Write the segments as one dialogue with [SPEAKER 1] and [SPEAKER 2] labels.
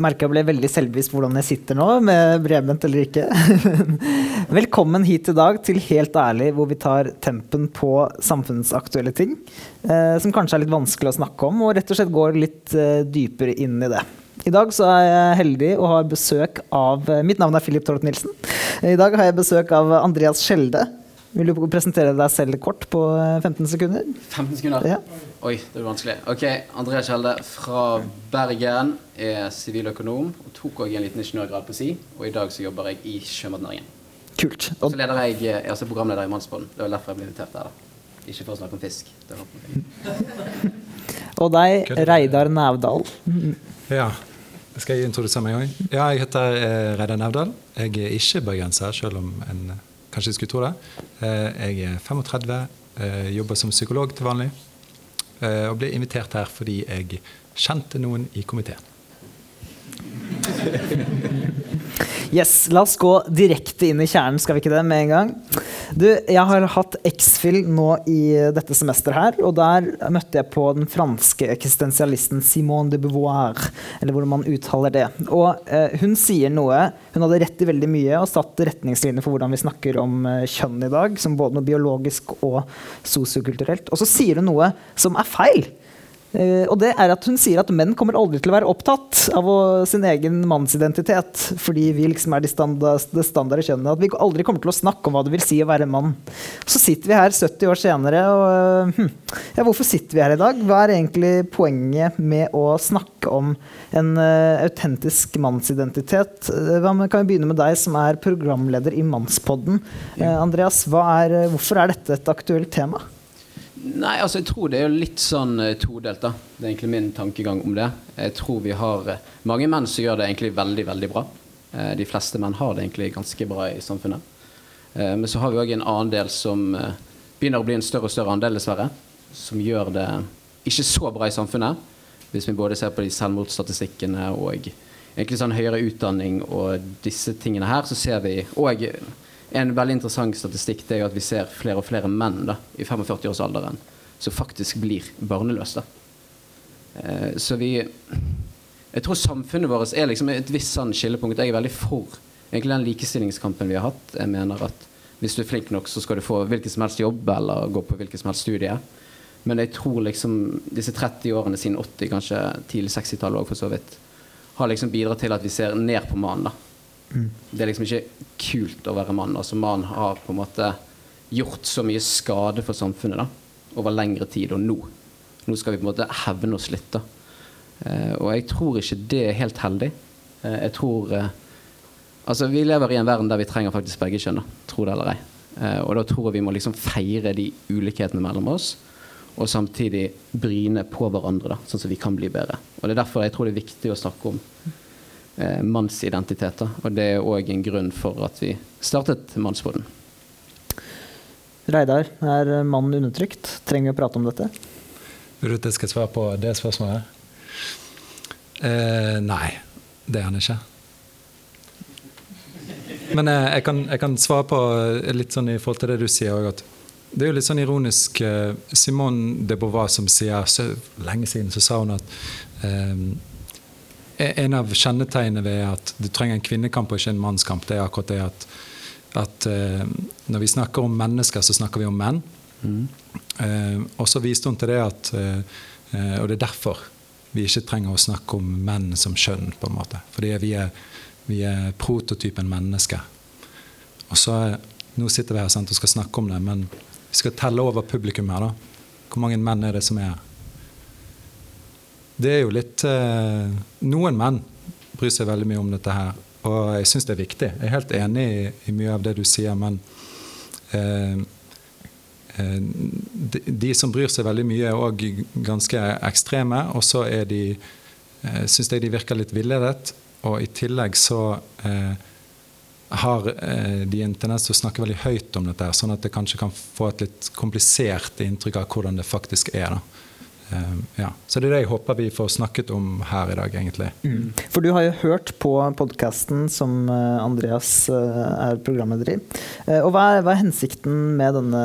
[SPEAKER 1] Merker jeg ble veldig selvbevisst hvordan jeg sitter nå, med bredbent eller ikke. Velkommen hit i dag til Helt ærlig, hvor vi tar tempen på samfunnsaktuelle ting. Eh, som kanskje er litt vanskelig å snakke om, og rett og slett går litt eh, dypere inn i det. I dag så er jeg heldig og har besøk av Mitt navn er Philip Tort Nilsen. I dag har jeg besøk av Andreas Skjelde. Vil du presentere deg selv kort på 15 eh, sekunder?
[SPEAKER 2] 15 sekunder?
[SPEAKER 1] Ja.
[SPEAKER 2] Oi, det blir vanskelig. Ok, Andreas Kjelde fra Bergen. Er siviløkonom og tok òg en liten ingeniørgrad på SI. Og i dag så jobber jeg i sjømatnæringen.
[SPEAKER 1] Kult.
[SPEAKER 2] Og så leder jeg, jeg er også programleder i Mannsbånd. Det var derfor jeg ble invitert her. da. Ikke for å snakke om fisk.
[SPEAKER 1] Og deg, Reidar Nævdal.
[SPEAKER 3] Ja. Skal jeg introdusere meg òg? Ja, jeg heter eh, Reidar Nævdal. Jeg er ikke bergenser, selv om en Kanskje jeg skulle tro det. Eh, jeg er 35, eh, jobber som psykolog til vanlig. Eh, og ble invitert her fordi jeg kjente noen i komiteen.
[SPEAKER 1] Yes, La oss gå direkte inn i kjernen, skal vi ikke det, med en gang? Du, Jeg har hatt X-Fill nå i dette semesteret her, og der møtte jeg på den franske eksistensialisten Simone de Beauvoir, eller hvordan man uttaler det. Og eh, hun sier noe Hun hadde rett i veldig mye og satt retningslinjer for hvordan vi snakker om eh, kjønn i dag, som både noe biologisk og sosiokulturelt. Og så sier hun noe som er feil. Uh, og det er at Hun sier at menn kommer aldri til å være opptatt av å, sin egen mannsidentitet fordi vi liksom er de standard, det standarde kjønnet. At vi aldri kommer til å snakke om hva det vil si å være mann. Så sitter vi her 70 år senere, og hm, ja, hvorfor sitter vi her i dag? Hva er egentlig poenget med å snakke om en uh, autentisk mannsidentitet? kan vi begynne med deg som er programleder i Mannspodden. Andreas, er, hvorfor er dette et aktuelt tema?
[SPEAKER 2] Nei, altså jeg tror det er litt sånn uh, todelt, da. Det er egentlig min tankegang om det. Jeg tror vi har uh, mange menn som gjør det egentlig veldig, veldig bra. Uh, de fleste menn har det egentlig ganske bra i samfunnet. men så har vi òg en annen del som begynner å bli en større og større andel, dessverre. Som gjør det ikke så bra i samfunnet. Hvis vi både ser på de selvmordsstatistikkene og egentlig sånn høyere utdanning og disse tingene her, så ser vi òg en veldig interessant statistikk det er at vi ser flere og flere menn da, i 45-årsalderen som faktisk blir barneløse. Eh, så vi Jeg tror samfunnet vårt er liksom et visst sånn skillepunkt. Jeg er veldig for egentlig den likestillingskampen vi har hatt. Jeg mener at hvis du er flink nok, så skal du få hvilken som helst jobb eller gå på hvilken som helst studie. Men jeg tror liksom disse 30 årene siden 80, kanskje tidlig 60-tallet òg for så vidt, har liksom bidratt til at vi ser ned på mannen. Det er liksom ikke kult å være mann. Altså mann har på en måte gjort så mye skade for samfunnet da, over lengre tid, og nå. Nå skal vi på en måte hevne oss litt. da. Eh, og jeg tror ikke det er helt heldig. Eh, jeg tror eh, Altså, vi lever i en verden der vi trenger faktisk begge kjønn, tro det eller ei. Eh, og da tror jeg vi må liksom feire de ulikhetene mellom oss, og samtidig bryne på hverandre, da, sånn at vi kan bli bedre. Og det er derfor jeg tror det er viktig å snakke om eh, mannsidentiteter. Og det er òg en grunn for at vi startet Mannsboden.
[SPEAKER 1] Reidar, er mannen undertrykt? Trenger vi å prate om dette?
[SPEAKER 3] Vil du at jeg skal svare på det spørsmålet? Eh, nei, det er han ikke. Men eh, jeg, kan, jeg, kan, svare på litt sånn i forhold til det du sier òg, at det er jo litt sånn ironisk. Eh, Simone de Beauvoir som sier så lenge siden så sa hun at eh, en av kjennetegnene ved at du trenger en kvinnekamp og ikke en mannskamp, det er akkurat det at, at uh, når vi snakker om mennesker, så snakker vi om menn. Mm. Uh, og så viste hun til det at Og det er derfor vi ikke trenger å snakke om menn som kjønn, på en måte. Fordi vi er, vi er prototypen menneske. Og så Nå sitter vi her sant, og skal snakke om det, men vi skal telle over publikum her. da. Hvor mange menn er det som er her? Det er jo litt eh, Noen menn bryr seg veldig mye om dette her, og jeg syns det er viktig. Jeg er helt enig i, i mye av det du sier, men eh, eh de, de, som bryr seg veldig mye, er òg ganske ekstreme. Og så er de syns jeg de virker litt villedet. Og i tillegg så eh, har de en tendens til veldig høyt om dette, sånn at det kanskje kan få et litt komplisert inntrykk av hvordan det faktisk er. da. Um, ja. Så det er det jeg håper vi får snakket om her i dag, egentlig.
[SPEAKER 1] Mm. For du har jo hørt på podkasten som eh, Andreas eh, er programleder i. Eh, og hva er, hva er hensikten med denne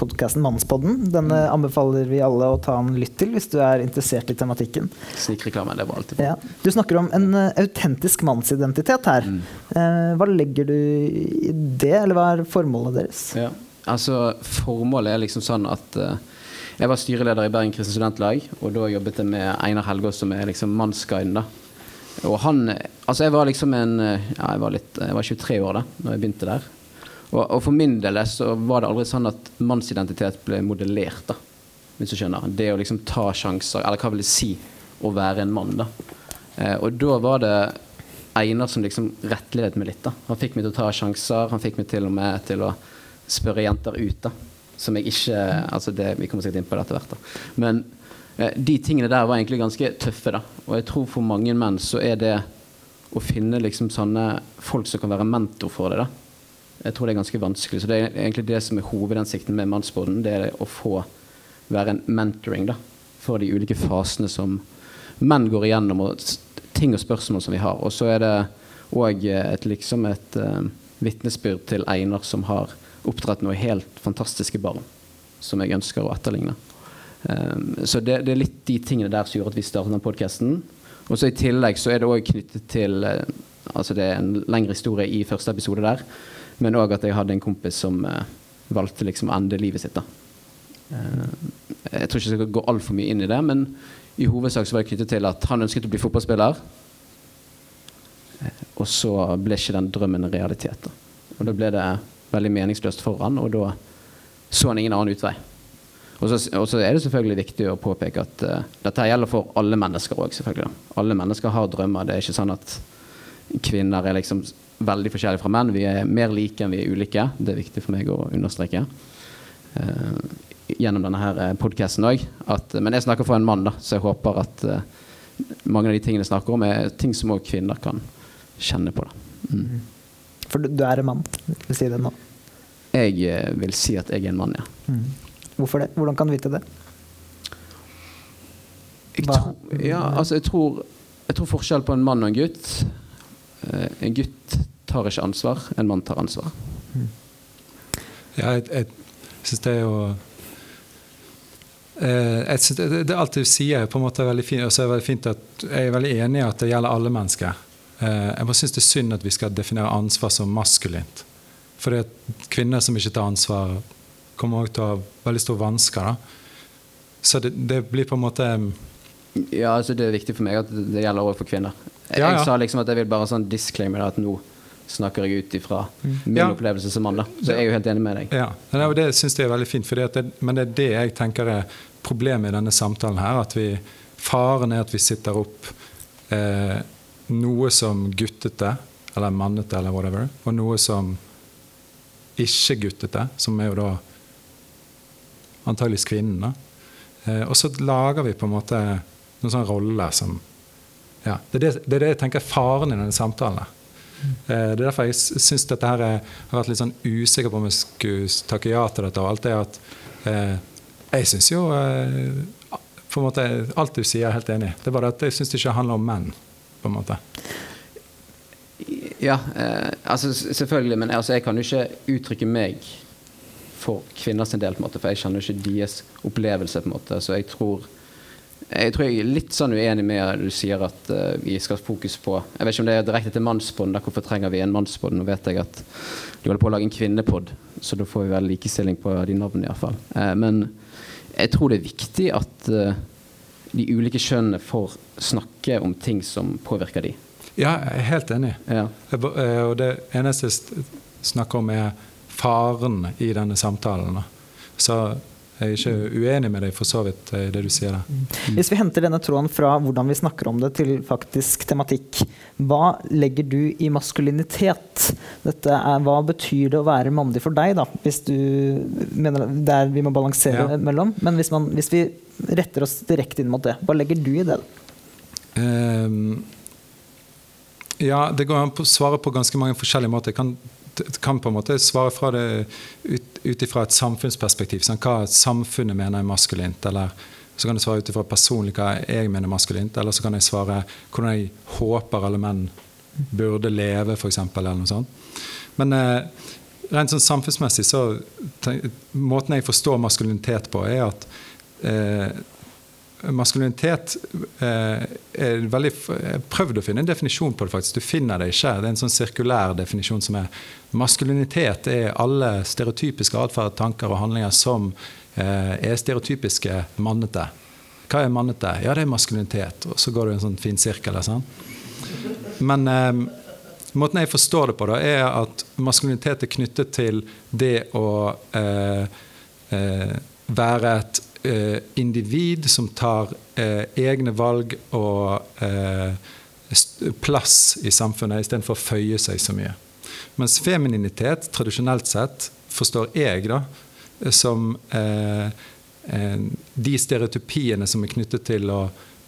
[SPEAKER 1] podkasten, Mannspodden? Denne
[SPEAKER 2] Mm.
[SPEAKER 1] anbefaler vi alle å ta en lytt til hvis du er interessert i tematikken.
[SPEAKER 2] Snikreklame, det var alltid bra.
[SPEAKER 1] Ja. Du snakker om en autentisk mannsidentitet her.
[SPEAKER 2] Mm.
[SPEAKER 1] Hva legger du i det, eller hva er formålet deres?
[SPEAKER 2] Ja. Altså, formålet er liksom sånn at uh, jeg var styreleder i Bergen Kristne Studentlag, og da jobbet jeg med Einar Helgaas, som er liksom mannsguiden. Og han Altså, jeg var liksom en Ja, jeg var, litt, jeg var 23 år da når jeg begynte der. Og, og, for min del så var det aldri sånn at mannsidentitet ble modellert, da. Hvis du skjønner. Det å liksom ta sjanser, eller hva vil det si å være en mann, da. Eh, og da var det Einar som liksom rettledet meg litt. da. Han fikk meg til å ta sjanser, han fikk meg til og med til å spørre jenter ut. da som jeg ikke altså det, Vi kommer sikkert inn på det etter hvert. da. Men eh, de tingene der var egentlig ganske tøffe. da. Og jeg tror for mange menn så er det å finne liksom sånne folk som kan være mentor for deg, da. Jeg tror det er ganske vanskelig. Så det er egentlig det som er hovedhensikten med Mannsbåten. Det er å få være en mentoring da, for de ulike fasene som menn går igjennom, og ting og spørsmål som vi har. Og så er det òg et, liksom et uh, vitnesbyrd til Einar som har oppdratt noe helt fantastiske barn som jeg ønsker å etterligne. Um, så det, det, er litt de tingene der som gjorde at vi startet den podkasten. Og så I tillegg så er det òg knyttet til uh, altså Det er en lengre historie i første episode der, men òg at jeg hadde en kompis som uh, valgte liksom å ende livet sitt. da. Uh, jeg tror ikke jeg skal gå altfor mye inn i det, men i hovedsak så var det knyttet til at han ønsket å bli fotballspiller. Og så ble ikke den drømmen en realitet. Da. Og da ble det veldig meningsløst for han, og da så han ingen annen utvei. Og så, og så er det selvfølgelig viktig å påpeke at uh, dette gjelder for alle mennesker òg, selvfølgelig. Alle mennesker har drømmer. Det er ikke sånn at kvinner er liksom veldig forskjellige fra menn. Vi er mer like enn vi er ulike. Det er viktig for meg å understreke. Uh, gjennom denne her podkasten òg. Men jeg snakker for en mann, da, så jeg håper at uh, mange av de tingene jeg snakker om, er ting som òg kvinner kan kjenne på. Da. Mm.
[SPEAKER 1] For du er en mann, vil si det nå?
[SPEAKER 2] Jeg eh, vil si at jeg er en mann, ja.
[SPEAKER 1] Mm. Hvorfor det? Hvordan kan du vite det?
[SPEAKER 2] Jeg tror, ja, altså jeg tror, jeg tror forskjell på en mann og en gutt uh, En gutt tar ikke ansvar, en mann tar ansvar.
[SPEAKER 1] Mm.
[SPEAKER 3] Ja, jeg, jeg syns det er jo uh, jeg synes det, det, alt du sier, på en måte er veldig fint. Og så er det veldig fint at jeg er veldig enig i at det gjelder alle mennesker. Eh, jeg bare syns det er synd at vi skal definere ansvar som maskulint. For det at kvinner som ikke tar ansvar, kommer også til å ha veldig store vansker. Da. Så det, det, blir på en måte
[SPEAKER 2] Ja, altså det er viktig for meg at det gjelder også for kvinner. Jeg, ja, ja. jeg sa liksom at jeg vil bare sånn disclaimer at nå snakker jeg ut ifra mm. min ja. opplevelse som mann. da. Så jeg er jo helt enig med deg.
[SPEAKER 3] Ja, og Det syns jeg er veldig fint, det, men det er det jeg tenker er problemet i denne samtalen her. at vi, Faren er at vi sitter opp eh, noe som guttete, eller mannete, eller whatever, og noe som ikke guttete, som er jo da antageligvis kvinnen. Eh, og så lager vi på en måte noen sånne roller som ja, det, er det, det, er det jeg tenker er faren i denne samtalen. Eh, det er derfor jeg syns dette her er, har vært litt sånn usikker på om jeg skulle takke ja til dette. og alt det at eh, Jeg syns jo eh, på en måte Alt du sier, er helt enig Det er bare at jeg syns det ikke handler om menn på en måte?
[SPEAKER 2] Ja, eh, altså selvfølgelig. Men altså, jeg kan jo ikke uttrykke meg for kvinners del, på en måte, for jeg kjenner jo ikke deres opplevelse. på en måte, Så jeg tror jeg tror jeg er litt sånn uenig med du sier at uh, vi skal fokus på Jeg vet ikke om det er direkte til mannspodden. Hvorfor trenger vi en mannspodden, Nå vet jeg at du holder på å lage en kvinnepod, så da får vi vel likestilling på de navnene iallfall. Uh, men jeg tror det er viktig at uh, de ulike kjønnene får snakke om ting som påvirker de.
[SPEAKER 3] Ja, jeg er helt enig. Ja. Eh, og det eneste jeg snakker om, er faren i denne samtalen. Så jeg er ikke uenig med deg for så vidt i det du sier.
[SPEAKER 1] Mm. Hvis vi henter denne tråden fra hvordan vi snakker om det, til faktisk tematikk, hva legger du i maskulinitet? Er, hva betyr det å være mandig for deg, da? Hvis du mener der vi må balansere ja. mellom. Men hvis, man, hvis vi retter oss direkte inn mot det. Hva legger du i det? Um,
[SPEAKER 3] ja, det går an å svare på ganske mange forskjellige måter. Jeg kan, kan på en måte svare fra det ut, ut ifra et samfunnsperspektiv. Sånn, hva samfunnet mener er maskulint, eller Så kan jeg svare ut ifra personlig hva jeg mener maskulint, eller så kan jeg svare hvordan jeg håper alle menn burde leve, f.eks., eller noe sånt. Men eh, rent sånn samfunnsmessig så Måten jeg forstår maskulinitet på, er at maskulinitet eh, er veldig Jeg har prøvd å finne en definisjon på det, faktisk. Du finner det ikke. Det er en sånn sirkulær definisjon som er Maskulinitet er alle stereotypiske atferd, tanker og handlinger som eh, er stereotypiske mannete. Hva er mannete? Ja, det er maskulinitet. Og så går det en sånn fin sirkel. Sånn. Men eh, måten jeg forstår det på, da, er at maskulinitet er knyttet til det å eh, eh være et eh, individ som tar eh, egne valg og eh, plass i samfunnet istedenfor å føye seg så mye. Mens femininitet, tradisjonelt sett, forstår jeg da, som eh, eh, de stereotypiene som er knyttet til å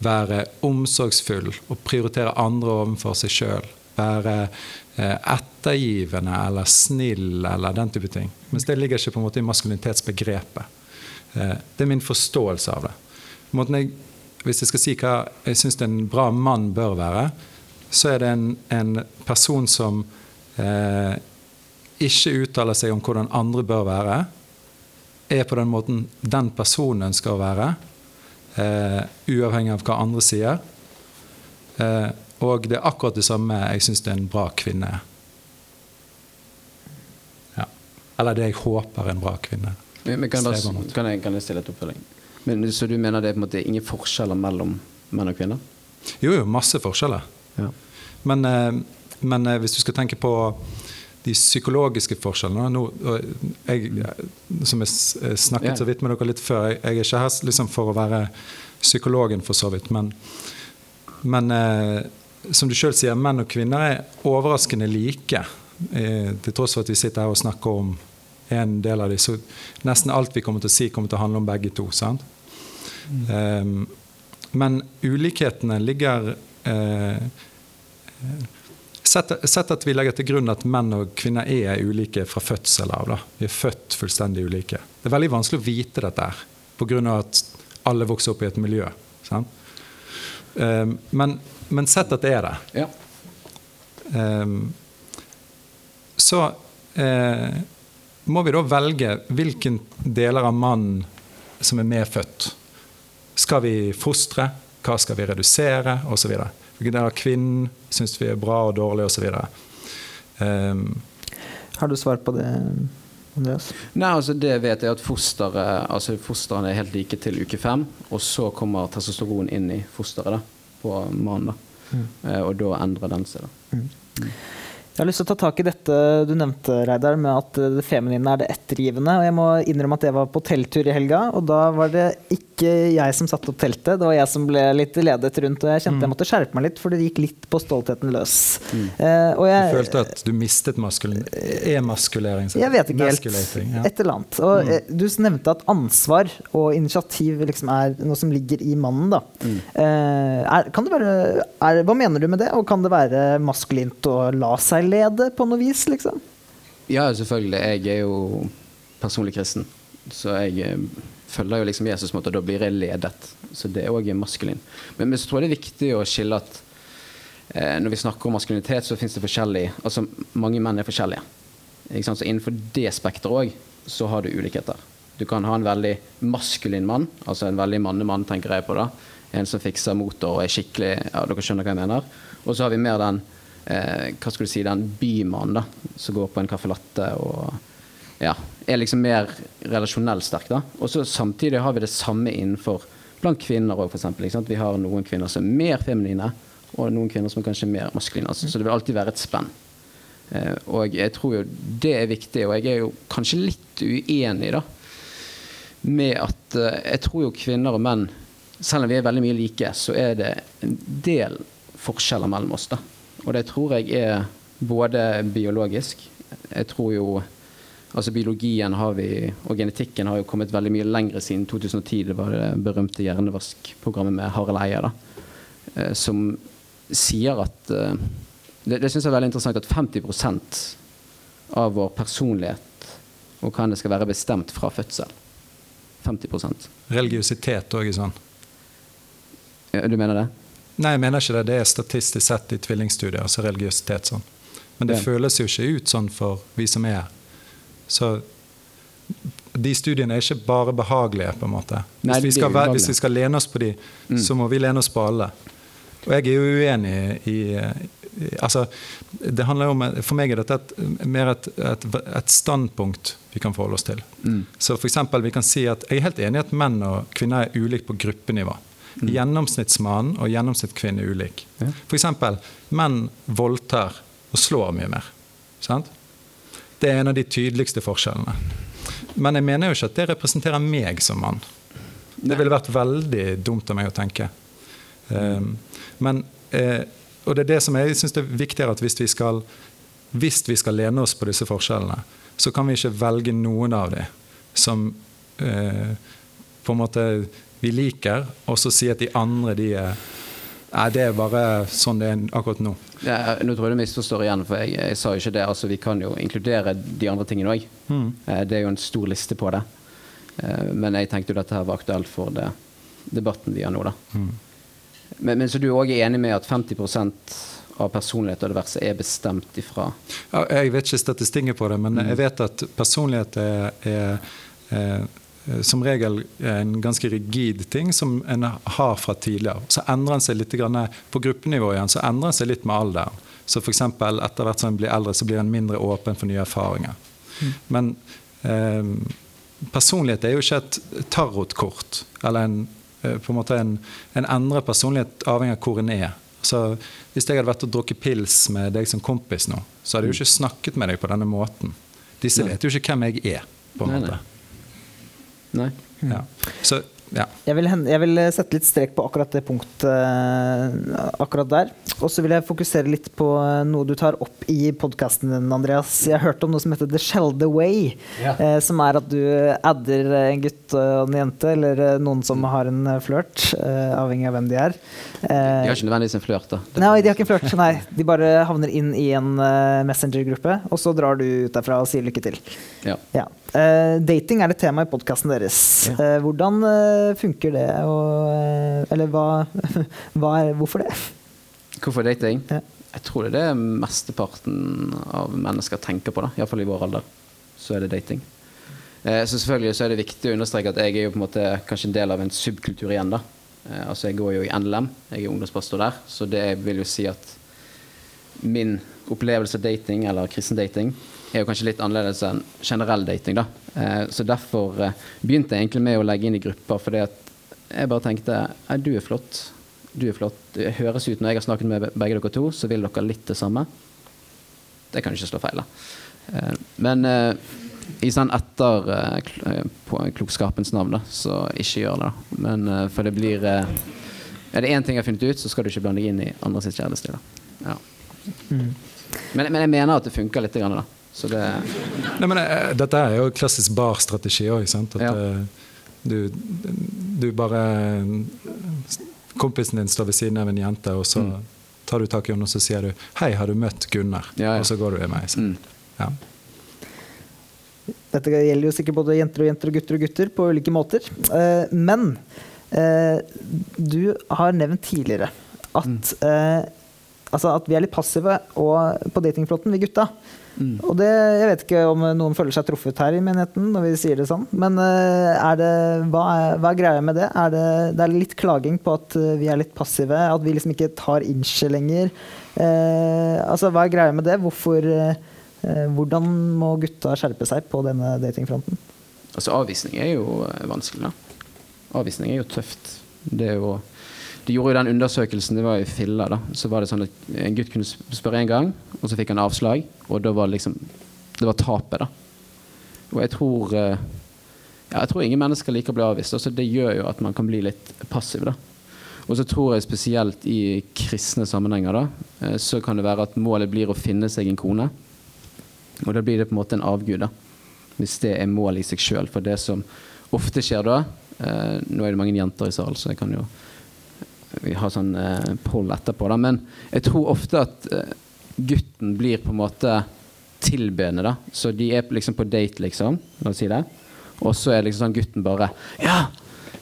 [SPEAKER 3] være omsorgsfull og prioritere andre overfor seg sjøl. Være eh, ettergivende eller snill eller den type ting. Mens det ligger ikke på en måte i maskulinitetsbegrepet. Eh, det er min forståelse av det. Jeg, hvis jeg skal si hva jeg syns en bra mann bør være, så er det en, en person som eh, ikke uttaler seg om hvordan andre bør være, er på den måten den personen ønsker å være, eh, uavhengig av hva andre sier. Eh, og det er akkurat det samme jeg syns en bra kvinne er. Ja. Eller det jeg håper en bra kvinne er.
[SPEAKER 2] Men, kan, bare, kan, jeg, kan, jeg, stille et oppfølging? Men, så du mener det er på en måte ingen forskjeller mellom menn og kvinner?
[SPEAKER 3] Jo, jo, masse forskjeller. Ja. Men, eh, men, eh, hvis du skal tenke på de psykologiske forskjellene nå, jeg, Som jeg snakket så vidt med dere litt før, jeg, jeg er ikke her liksom for å være psykologen, for så vidt. Men, men eh, som du sjøl sier, menn og kvinner er overraskende like. Eh, til tross for at vi sitter her og snakker om en del av dem. Så nesten alt vi kommer til å si, kommer til å handle om begge to. Mm. Um, men ulikhetene ligger uh, sett, sett, at vi legger til grunn at menn og kvinner er ulike fra fødsel av. Da. Vi er født fullstendig ulike. Det er veldig vanskelig å vite dette her, pga. at alle vokser opp i et miljø. Um, men, men, sett at det er det. Ja. Um, så uh, må vi da velge hvilken deler av mannen som er medfødt. Skal vi fostre? Hva skal vi redusere? Osv. Hvilken del av kvinnen syns vi er bra og dårlig, osv. Um,
[SPEAKER 1] ehm, Har du svar på det? Andreas?
[SPEAKER 2] Nei, altså Det vet jeg at fosteret altså Fostrene er helt like til uke fem, og så kommer testosteron inn i fosteret da, på mannen. Mm. Uh, og da endrer den seg. da. Mm.
[SPEAKER 1] Jeg har lyst til å ta tak i dette du nevnte, Reidar, med at det feminine er det ettergivende. Og jeg må innrømme at jeg var på telttur i helga, og da var det ikke jeg som satte opp teltet. Det var jeg som ble litt ledet rundt, og jeg kjente mm. jeg måtte skjerpe meg litt, for det gikk litt på stoltheten løs. Mm.
[SPEAKER 3] Eh, jeg, du følte at du mistet maskulin... emaskulering?
[SPEAKER 1] Jeg vet ikke helt. Ja. Et eller annet. Og mm. Eh, du nevnte at ansvar og initiativ liksom er noe som ligger i mannen. Da. Mm. Eh, er, kan det være, er, hva mener du med det, og kan det være maskulint å la seg veilede på noe vis, liksom?
[SPEAKER 2] Ja, selvfølgelig. Jeg er jo personlig kristen. Så jeg eh, følger jo liksom Jesus og da blir jeg ledet. Så det er òg maskulin. Men, så tror jeg det er viktig å skille at eh, når vi snakker om maskulinitet, så finnes det forskjellig Altså mange menn er forskjellige. Så innenfor det spekteret òg så har du ulikheter. Du kan ha en veldig maskulin mann, altså en veldig mannemann, tenker jeg på da. En som fikser motor og er skikkelig Ja, dere skjønner hva jeg mener. Og så har vi mer den hva skal du si, den bymannen da, som går på en caffè latte og ja, er liksom mer relasjonelt sterk. da. Og så Samtidig har vi det samme innenfor blant kvinner òg, f.eks. Vi har noen kvinner som er mer feminine, og noen kvinner som er kanskje mer maskuline. Altså, så det vil alltid være et spenn. Eh, og jeg tror jo det er viktig, og jeg er jo kanskje litt uenig da, med at eh, jeg tror jo kvinner og menn, selv om vi er veldig mye like, så er det en del forskjeller mellom oss. da. Og det tror jeg er både biologisk Jeg tror jo Altså Biologien har vi, og genetikken har jo kommet veldig mye lenger siden 2010. Det var det berømte hjernevaskprogrammet med Harald Eia, da, eh, som sier at eh, Det, det syns jeg er veldig interessant at 50% av vår personlighet og hva det skal være bestemt fra fødsel. 50
[SPEAKER 3] Religiøsitet òg sånn?
[SPEAKER 2] Du mener det?
[SPEAKER 3] Nei, jeg mener ikke det. Det er statistisk sett i tvillingstudier, altså religiøsitet sånn. Men det
[SPEAKER 2] Ja.
[SPEAKER 3] føles jo ikke ut sånn for vi som er her. Så de studiene er ikke bare behagelige, på en måte. Hvis,
[SPEAKER 2] Nei,
[SPEAKER 3] vi, skal, hvis vi skal lene oss på de,
[SPEAKER 2] Mm.
[SPEAKER 3] så må vi lene oss på alle. Og jeg er jo uenig i, i Altså, det handler jo om For meg er dette et, mer et, et, et standpunkt vi kan forholde oss til.
[SPEAKER 2] Mm.
[SPEAKER 3] Så for eksempel, vi kan si at Jeg er helt enig i at menn og kvinner er ulike på gruppenivå.
[SPEAKER 2] Mm.
[SPEAKER 3] Gjennomsnittsmann og gjennomsnittskvinne er ulik.
[SPEAKER 2] Ja.
[SPEAKER 3] Eksempel, menn voldtar og slår mye mer. Sant? Det er en av de tydeligste forskjellene. Men jeg mener jo ikke at det representerer meg som mann. Det ville vært veldig dumt av meg å tenke. Um, men, eh, og det er det som jeg syns er viktigere at hvis vi, skal, hvis vi skal lene oss på disse forskjellene, så kan vi ikke velge noen av dem som eh, på en måte vi liker, og så si at de andre de er Nei, det er bare sånn det er akkurat nå.
[SPEAKER 2] Ja, nå tror jeg du misforstår igjen, for jeg, jeg sa jo ikke det. Altså, vi kan jo inkludere de andre tingene òg.
[SPEAKER 3] Mm.
[SPEAKER 2] Det er jo en stor liste på det. Eh, Men jeg tenkte jo dette her var aktuelt for det, debatten vi har nå, da.
[SPEAKER 3] Mm.
[SPEAKER 2] Men, men så du òg er enig med at 50% av personlighet og diverse er bestemt ifra
[SPEAKER 3] Ja, Jeg vet ikke statistikken på det, men jeg vet at personlighet er, er, er som regel en ganske rigid ting som en har fra tidligere. Så endrer en seg litt grann, på gruppenivå igjen, så endrer en seg litt med alderen. Så f.eks. etter hvert som en blir eldre, så blir en mindre åpen for nye erfaringer. Men eh, personlighet er jo ikke et tarotkort, eller en, eh, på en måte en, en endret personlighet avhengig av hvor en er. Så Hvis jeg hadde vært og drukket pils med deg som kompis nå, så hadde jeg jo ikke snakket med deg på denne måten. Disse
[SPEAKER 2] Nei.
[SPEAKER 3] vet jo ikke hvem jeg er. på en
[SPEAKER 2] Nei,
[SPEAKER 3] måte.
[SPEAKER 2] Nei.
[SPEAKER 3] Ja. Så, ja.
[SPEAKER 1] Jeg vil, jeg vil sette litt strek på akkurat det punktet eh, akkurat der. Og så vil jeg fokusere litt på eh, noe du tar opp i podkasten din, Andreas. Jeg hørte om noe som heter The Shelde Way.
[SPEAKER 2] Ja.
[SPEAKER 1] Eh, som er at du adder en gutt og en jente, eller eh, noen som har en eh, flørt, eh, avhengig av hvem de er.
[SPEAKER 2] De
[SPEAKER 1] Eh,
[SPEAKER 2] har ikke nødvendigvis en flørt, da.
[SPEAKER 1] Nei, de har ikke flørt. Nei, de bare havner inn i en messenger-gruppe, og så drar du ut derfra og sier lykke til.
[SPEAKER 2] Ja.
[SPEAKER 1] Ja. Eh, dating er et tema i podkasten deres.
[SPEAKER 2] Ja.
[SPEAKER 1] Uh, hvordan uh, funker det? Og, eller hva, hva er, hvorfor det?
[SPEAKER 2] Hvorfor dating?
[SPEAKER 1] Ja.
[SPEAKER 2] Jeg tror det er det mesteparten av mennesker tenker på, iallfall i vår alder. Så er det dating. Så selvfølgelig så er det viktig å understreke at jeg er jo på en måte kanskje en del av en subkultur igjen. da. Altså Jeg går jo i NLM, jeg er ungdomspastor der, så det vil jo si at min opplevelse av dating, eller kristen dating, er jo kanskje litt annerledes enn generell dating. da. Eh, så derfor eh, begynte jeg egentlig med å legge inn i grupper, fordi at jeg bare tenkte du er flott. Du er flott. Det høres ut når jeg har snakket med begge dere to, så vil dere litt det samme. Det kan ikke slå feil, da. Eh, Men i sånn etter klokskapens navn, da, så ikke gjør det. da. Men for det blir Er det én ting jeg har funnet ut, så skal du ikke blande deg inn i andre sitt da. Ja. Men, men jeg mener at det funker litt. Grann, da. Så det
[SPEAKER 3] Nei, men, eh, dette er jo klassisk bar-strategi òg. At
[SPEAKER 2] Ja.
[SPEAKER 3] eh, du, du bare Kompisen din står ved siden av en jente, og så
[SPEAKER 2] Mm.
[SPEAKER 3] tar du tak i henne og så sier du 'Hei, har du møtt Gunnar?'
[SPEAKER 2] Ja, ja.
[SPEAKER 3] Og så går du i meg.
[SPEAKER 2] Mm.
[SPEAKER 3] Ja.
[SPEAKER 1] Dette gjelder jo sikkert både jenter og jenter og gutter og gutter på ulike måter. Eh, men eh, du har nevnt tidligere at, eh, altså at vi er litt passive og, på datingfronten, vi gutta.
[SPEAKER 2] Mm.
[SPEAKER 1] Og det, jeg vet ikke om noen føler seg truffet her i menigheten når vi sier det sånn, men eh, er det, hva, er, hva er greia med det? Er det? Det er litt klaging på at eh, vi er litt passive, at vi liksom ikke tar innsje lenger. Eh, altså, hva er greia med det? Hvorfor, eh, eh, hvordan må gutta skjerpe seg på denne datingfronten?
[SPEAKER 2] Altså, avvisning er jo vanskelig, da. Avvisning er jo tøft. Det er jo De gjorde jo den undersøkelsen, det var i Filla, da. Så var det sånn at en gutt kunne spørre én gang, og så fikk han avslag. Og da var liksom Det var tapet, da. Og jeg tror eh, ja, jeg tror ingen mennesker liker å bli avvist. Altså, det gjør jo at man kan bli litt passiv. da. Og så tror jeg spesielt i kristne sammenhenger da, eh, så kan det være at målet blir å finne seg en kone. Og da blir det på en måte en avgud. da hvis det er målet i seg sjøl. For det som ofte skjer da eh, Nå er det mange jenter i salen, så jeg kan jo vi har sånn eh, poll etterpå. Da, men jeg tror ofte at eh, gutten blir på en måte tilbedende. da Så de er liksom på date, liksom. La oss si det. Og så er liksom sånn gutten bare Ja!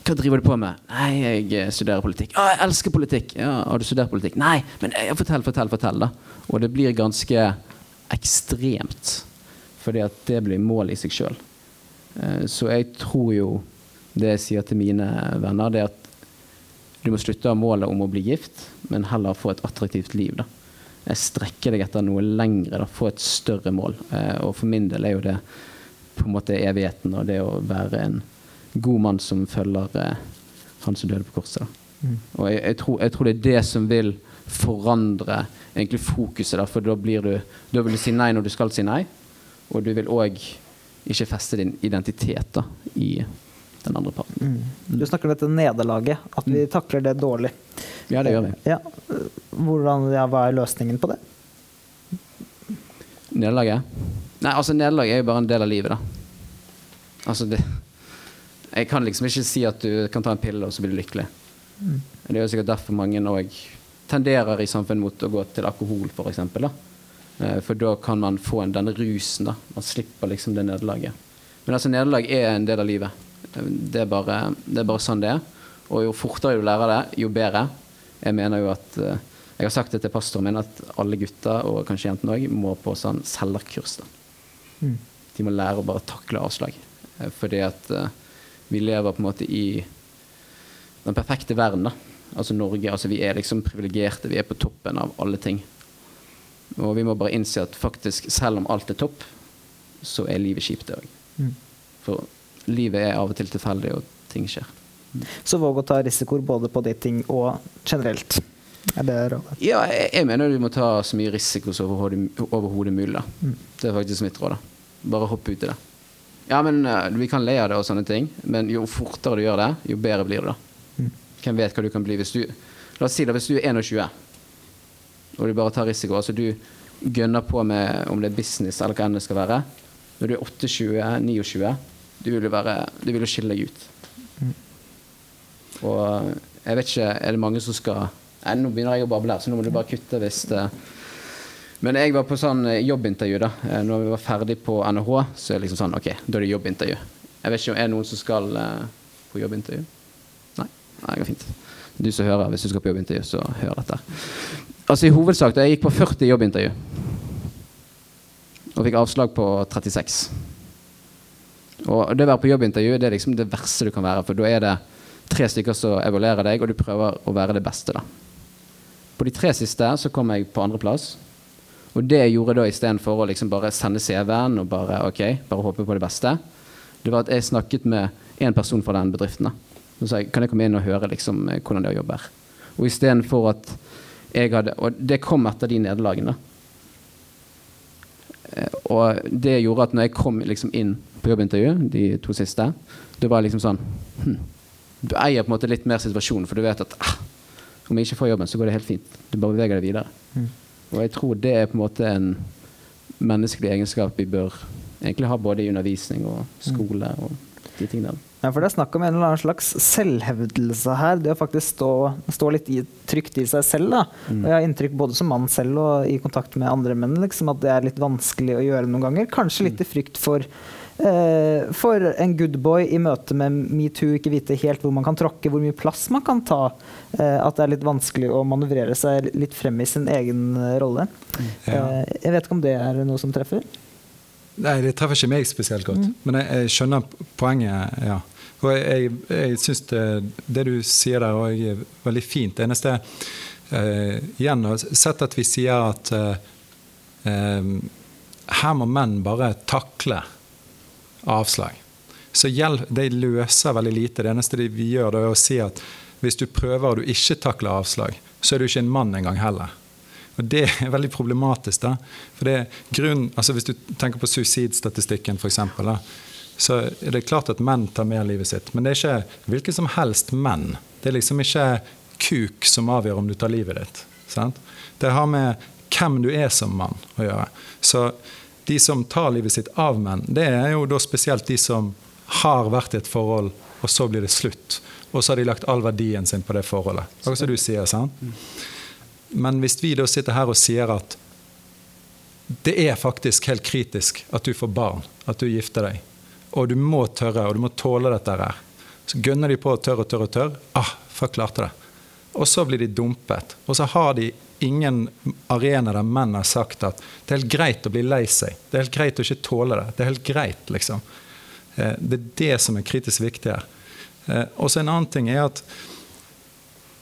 [SPEAKER 2] Hva driver du på med? Nei, jeg eh, studerer politikk. Å, jeg elsker politikk! Ja, Har du studert politikk? Nei, men jeg, fortell, fortell, fortell, da. Og det blir ganske ekstremt. Fordi at det blir mål i seg sjøl. Så jeg tror jo det jeg sier til mine venner, det er at du må slutte å ha målet om å bli gift, men heller få et attraktivt liv. da. Strekker deg etter noe lengre, da, få et større mål. og for min del er jo det på en måte evigheten og det å være en god mann som følger eh, han som døde på korset. Mm. Og jeg, jeg, tror, jeg, tror, det er det som vil forandre egentlig fokuset, da, for da, blir du, da vil du si nei når du skal si nei, og du vil òg ikke feste din identitet da, i den andre parten.
[SPEAKER 1] Mm. Du snakker om dette nederlaget, at vi mm. takler det dårlig.
[SPEAKER 2] Ja, det gjør vi.
[SPEAKER 1] Ja. Hvordan, ja, hva er løsningen på det?
[SPEAKER 2] Nederlaget? Nei, altså Nederlag er jo bare en del av livet, da. Altså det Jeg kan liksom ikke si at du kan ta en pille, og så blir du lykkelig. Mm. Det er jo sikkert derfor mange òg tenderer i samfunnet mot å gå til alkohol, f.eks. For, eksempel, da. for da kan man få en, denne rusen. da Man slipper liksom det nederlaget. Men altså nederlag er en del av livet. Det er, bare, det er bare sånn det er. Og jo fortere du lærer det, jo bedre. Jeg mener jo at eh, jeg har sagt det til pastoren min at alle gutter og kanskje jentene òg må på sånn selgerkurs. Mm. De må lære å bare takle avslag. Eh, fordi at uh, vi lever på en måte i den perfekte verden. da. Altså Norge. altså Vi er liksom privilegerte. Vi er på toppen av alle ting. Og vi må bare innse at faktisk, selv om alt er topp, så er livet kjipt, det òg. Mm. For livet er av og til tilfeldig, og ting skjer.
[SPEAKER 1] Mm. Så våg å ta risikoer både på dating og generelt. Er det rådet?
[SPEAKER 2] Ja, jeg, jeg, mener du må ta så mye risiko som overhodet mulig. Da. Mm. Det er faktisk mitt råd. da. Bare hopp ut i det. Ja, men uh, Vi kan le av det, og sånne ting, men jo fortere du gjør det, jo bedre blir du. da. Mm. Hvem vet hva du kan bli hvis du La oss si det, hvis du er 21 og du bare tar risiko. altså Du gønner på med om det er business eller hva enn det skal være. Når du er 28-29, du vil jo være, du vil jo skille deg ut. Og jeg vet ikke, er det mange som skal Nei, nå begynner jeg å bable her, så nå må du bare kutte hvis det men jeg var på sånn eh, jobbintervju da eh, Når vi var ferdig på NHH, så er det liksom sånn OK, da er det jobbintervju. Jeg vet ikke om det er noen som skal på jobbintervju. Nei? Nei, det går fint. Du som hører, hvis du skal på jobbintervju, så hør dette. Altså I hovedsak, da jeg gikk på 40 jobbintervju og fikk avslag på 36 Og det å være på jobbintervju det er liksom det verste du kan være, for da er det tre stykker som evaluerer deg, og du prøver å være det beste. da. På de tre siste så kom jeg på andreplass. Og det jeg gjorde da istedenfor å liksom bare sende CV-en og bare, okay, bare håpe på det beste, det var at jeg snakket med én person fra den bedriften. da. Så sa jeg kan jeg komme inn og høre liksom, hvordan det jobber. Og istedenfor at jeg hadde Og det kom etter de nederlagene. Eh, og det gjorde at når jeg kom liksom inn på jobbintervju, de to siste, det var liksom sånn hm, Du eier på en måte litt mer situasjonen, for du vet at ah, om jeg ikke får jobben, så går det helt fint. Du bare beveger deg videre. Mm. Og jeg tror det er på en måte en menneskelig egenskap vi bør egentlig ha både i undervisning og skole og de tingene.
[SPEAKER 1] Ja, for Det er snakk om en eller annen slags selvhevdelse her. Det å faktisk stå, stå litt i, trygt i seg selv. da. Mm. Og Jeg har inntrykk både som mann selv og i kontakt med andre menn liksom, at det er litt vanskelig å gjøre noen ganger. Kanskje litt i frykt for Eh, for en good boy i møte med metoo ikke vite helt hvor man kan tråkke, hvor mye plass man kan ta. Eh, at det er litt vanskelig å manøvrere seg litt frem i sin egen rolle. rolle. Ja. Jeg vet ikke om det er noe som treffer?
[SPEAKER 3] Nei, det treffer ikke meg spesielt godt. Mm. Men jeg, jeg, skjønner poenget, ja. Og jeg, jeg, syns det, det, du sier der, er veldig fint. Det eneste eh, Igjen, sett at vi sier at uh, um, her må menn bare takle avslag. Så det løser veldig lite. Det eneste vi gjør, er å si at hvis du prøver og du ikke takler avslag, så er du ikke en mann engang heller. Og Det er veldig problematisk. da. For det er grunn, altså Hvis du tenker på suicidstatistikken, f.eks., så er det klart at menn tar mer livet sitt. Men det er ikke hvilken som helst menn. Det er liksom ikke kuk som avgjør om du tar livet ditt. Sant? Det har med hvem du er som mann å gjøre. Så de som tar livet sitt av menn, det er jo da spesielt de som har vært i et forhold, og så blir det slutt. Og så har de lagt all verdien sin på det forholdet. Akkurat som du sier. sant? Men hvis vi da sitter her og sier at det er faktisk helt kritisk at du får barn, at du gifter deg, og du må tørre og du må tåle dette her, Så gønner de på tørr og tør og tør. Ah, fuck, klarte det. Og så blir de dumpet. Og så har de ingen arena der menn har sagt at det er helt greit å bli lei seg. Det er helt greit å ikke tåle det. Det er helt greit, liksom. Eh, det er det som er kritisk viktig her. Eh, og så en annen ting er at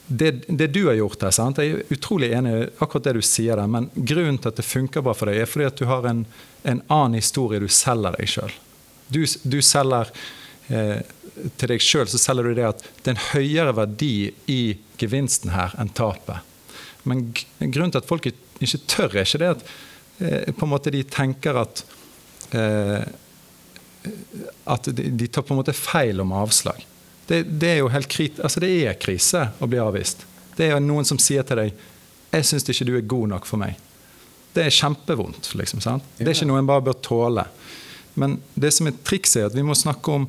[SPEAKER 3] det, det, du har gjort her, sant? jeg er utrolig enig i akkurat det du sier der, men grunnen til at det funker bra for deg, er fordi at du har en, en annen historie du selger deg sjøl. Du, du, selger eh, til deg sjøl så selger du det at det er en høyere verdi i gevinsten her enn tapet. Men grunnen til at folk ikke tør, er ikke det at eh, på en måte de tenker at eh, at de, de, tar på en måte feil om avslag. Det, det er jo helt krit, altså det er krise å bli avvist. Det er jo noen som sier til deg 'Jeg syns ikke du er god nok for meg'. Det er kjempevondt. Liksom, sant? Det er ikke noe en bare bør tåle. Men det som er trikset, er at vi må snakke om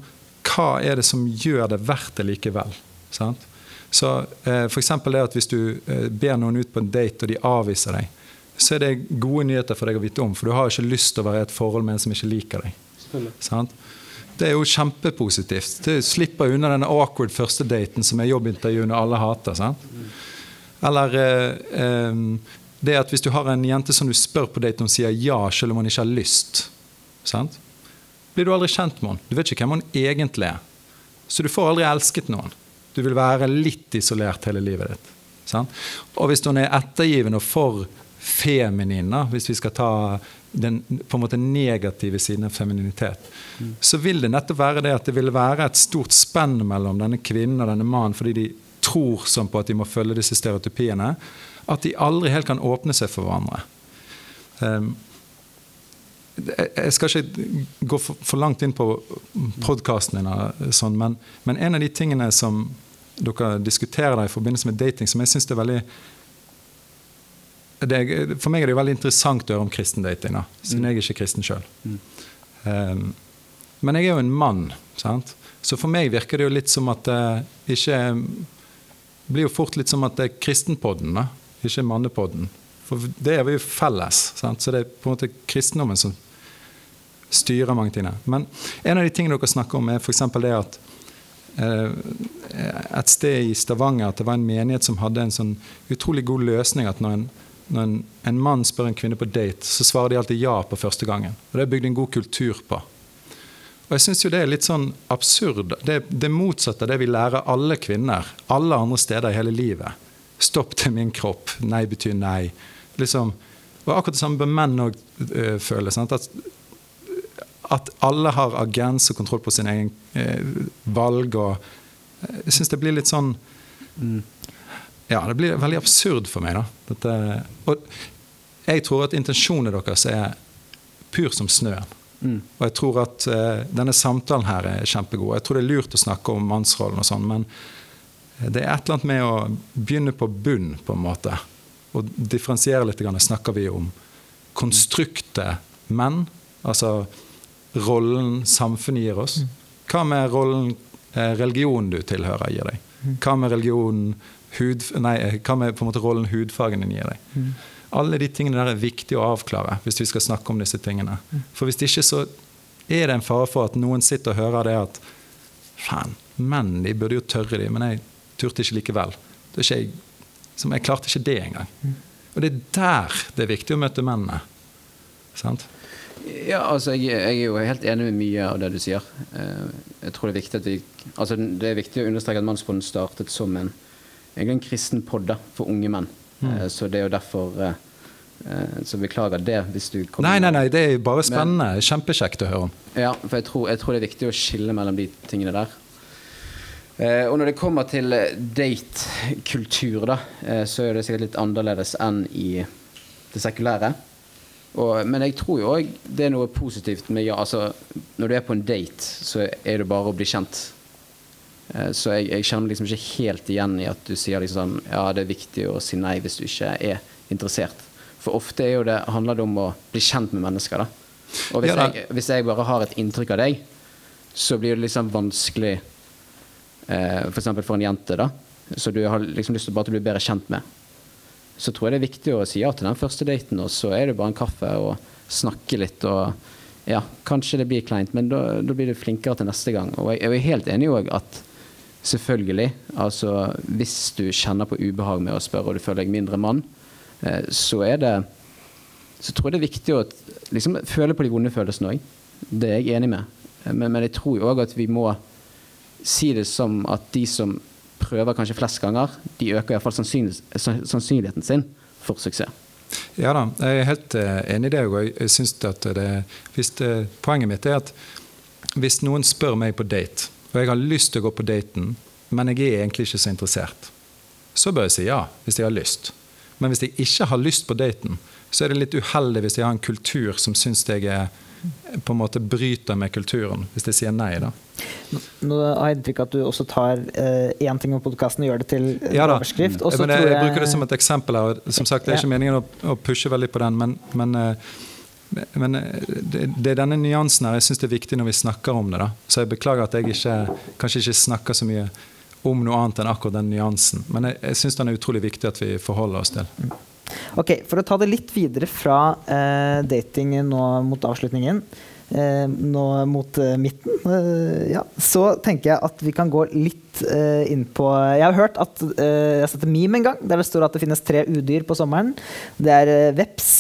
[SPEAKER 3] hva er det som gjør det verdt det likevel. Sant? Så eh, F.eks. det at hvis du eh, ber noen ut på en date, og de avviser deg, så er det gode nyheter for deg å vite om, for du har ikke lyst til å være i et forhold med en som ikke liker deg. Sant? Det er jo kjempepositivt. Du slipper unna den awkward første daten som er jobbintervjuene alle hater. Sant? Eller eh, eh, det at hvis du har en jente som du spør på date, hun sier ja selv om hun ikke har lyst. Sant? Blir du aldri kjent med henne. Du vet ikke hvem hun egentlig er. Så du får aldri elsket noen. Du vil være litt isolert hele livet ditt. Sant? Og hvis hun er ettergivende og for feminin, hvis vi skal ta den på en måte negative siden av femininitet, mm. så vil det nettopp være det at det vil være et stort spenn mellom denne kvinnen og denne mannen fordi de tror sånn på at de må følge disse stereotypiene, at de aldri helt kan åpne seg for hverandre. Um, jeg skal ikke gå for, langt inn på podkasten din, sånn, men, men, en av de tingene som dere diskuterer i forbindelse med dating, som jeg syns er veldig det, For meg er det jo veldig interessant å høre om kristen dating, da, siden mm. jeg er ikke kristen sjøl. Mm. Um, men jeg er jo en mann, sant? så for meg virker det jo litt som at det ikke det blir jo fort litt som at det er kristenpodden, da, ikke mannepodden. For det er vi jo felles. Sant? Så det er på en måte kristendommen som styrer mange ting. Men en av de tingene dere snakker om, er f.eks. det at eh, et sted i Stavanger at det var en menighet som hadde en sånn utrolig god løsning at når en når en, en, mann spør en kvinne på date, så svarer de alltid ja på første gangen. Og Det er bygd en god kultur på. Og jeg synes jo Det er litt sånn absurd. Det, det motsatte av det vi lærer alle kvinner alle andre steder i hele livet. Stopp til min kropp. Nei betyr nei. Liksom, og Akkurat det samme bør menn òg uh, føle. Sant? At, at alle har agens og kontroll på sin egen uh, valg. og uh, Jeg syns det blir litt sånn mm. Ja, det blir veldig absurd for meg. da. Dette, og jeg tror at intensjonene deres er pur som snøen. Mm. Og jeg tror at uh, denne samtalen her er kjempegod. Jeg tror det er lurt å snakke om mannsrollen og sånn, men det er et eller annet med å begynne på bunn, på en måte. Og differensiere litt. Snakker vi om konstruktet menn? Altså rollen samfunnet gir oss? Hva med rollen eh, religionen du tilhører, gir deg? Hva med hud, nei, hva med på en måte rollen hudfargen din gir deg? Alle de tingene der er viktig å avklare hvis vi skal snakke om disse tingene. For hvis ikke så er det en fare for at noen sitter og hører det at Faen, menn de burde jo tørre de, men jeg turte ikke likevel. Det er ikke jeg, som jeg klarte ikke det engang. Og det er der det er viktig å møte mennene. Sant?
[SPEAKER 2] Ja, altså jeg, jeg, er jo helt enig med mye av det du sier. Eh, jeg tror Det er viktig at vi, altså det er viktig å understreke at Mannsbonden startet som en en kristen podd for unge menn. Mm. Eh, så det er jo derfor eh, Så beklager det hvis du
[SPEAKER 3] kommer Nei, nei, nei, det er bare spennende. Kjempekjekt å høre om.
[SPEAKER 2] Ja, for jeg tror, jeg tror, det er viktig å skille mellom de tingene der. Og når det kommer til date-kultur, da, så er det sikkert litt annerledes enn i det sekulære. Og, men jeg tror jo òg det er noe positivt med ja, altså, Når du er på en date, så er det bare å bli kjent. Eh, så jeg, jeg kjenner liksom ikke helt igjen i at du sier liksom sånn Ja, det er viktig å si nei hvis du ikke er interessert. For ofte er jo det, handler det om å bli kjent med mennesker. da. Og hvis, ja, jeg, hvis jeg, bare har et inntrykk av deg, så blir det liksom vanskelig eh, F.eks. For, for en jente, da. Så du har liksom lyst til bare å bli bedre kjent med. Så tror jeg det er viktig å si ja til den første daten, og så er det bare en kaffe og snakke litt. og ja, kanskje det blir kleint, men da, da blir du flinkere til neste gang. Og jeg, jeg er helt enig òg at selvfølgelig. Altså, hvis du kjenner på ubehag med å spørre og du føler deg mindre mann, eh, så er det så tror jeg det er viktig å liksom, føle på de vonde følelsene òg. Det er jeg enig med. Eh, men, men jeg tror òg at vi må si det som at de som prøver kanskje flest ganger, de øker iallfall sannsynlig, sannsynligheten sin for suksess.
[SPEAKER 3] Ja da, jeg er helt eh, enig i det. Og jeg synes at det, hvis det, Poenget mitt er at hvis noen spør meg på date, og jeg har lyst til å gå på daten, men jeg er egentlig ikke så interessert, så bør jeg si ja hvis jeg har lyst. Men hvis jeg ikke har lyst på daten, så er det litt uheldig hvis jeg har en kultur som syns jeg er på en måte bryter med kulturen, hvis de sier nei. da.
[SPEAKER 1] Nå har jeg inntrykk av at du også tar én eh, ting om podkasten og gjør det til
[SPEAKER 3] ja,
[SPEAKER 1] overskrift.
[SPEAKER 3] Jeg, jeg, jeg, bruker det som et eksempel. her, som sagt, Det er ikke meningen å, å pushe veldig på den, men, men, eh, men eh, det, det, er denne nyansen her jeg syns er viktig når vi snakker om det. da. Så jeg beklager at jeg ikke, kanskje ikke snakker så mye om noe annet enn akkurat den nyansen. Men jeg, jeg syns den er utrolig viktig at vi forholder oss til.
[SPEAKER 1] Ok, For å ta det litt videre fra eh, dating nå mot avslutningen, eh, nå mot eh, midten, eh, ja, så tenker jeg at vi kan gå litt eh, inn på Jeg har hørt at eh, Jeg har sett en meme en gang der det står at det finnes tre udyr på sommeren. Det er veps,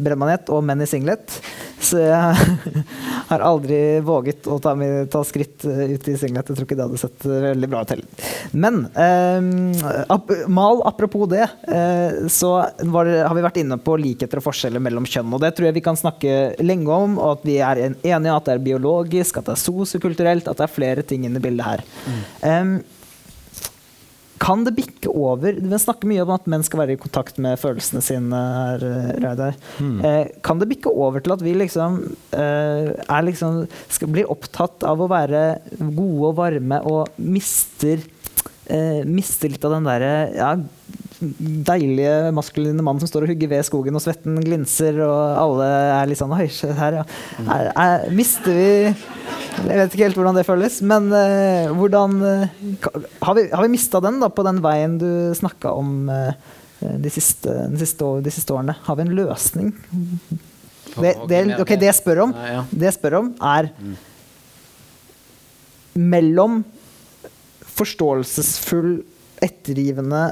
[SPEAKER 1] brennmanet og menn i singlet. Så jeg har aldri våget å ta, ta skritt eh, ut i singlet. Jeg tror ikke det hadde sett eh, veldig bra ut heller. Men eh, ap mal apropos det, eh, så det, har vi vært inne på likheter og forskjeller mellom kjønn. Og det tror jeg vi kan snakke lenge om, og at vi er enige om at det er biologisk, at det er sosiokulturelt, at det er flere ting inn i bildet her. Mm. Um, kan det bikke over Vi snakker mye om at menn skal være i kontakt med følelsene sine. her. Mm. Eh, kan det bikke over til at vi liksom, eh, liksom blir opptatt av å være gode og varme og mister, eh, mister litt av den derre ja, deilige maskuline mannen som står og hugger ved skogen, og svetten glinser, og alle er litt sånn Oi, her, ja. Er, er, mister vi Jeg vet ikke helt hvordan det føles, men uh, hvordan uh, Har vi, har vi mista den da på den veien du snakka om uh, de, siste, de, siste, de, siste, årene? Har vi en løsning? Det, det, okay, det jeg spør om, det jeg spør om er mm. mellom forståelsesfull, ettergivende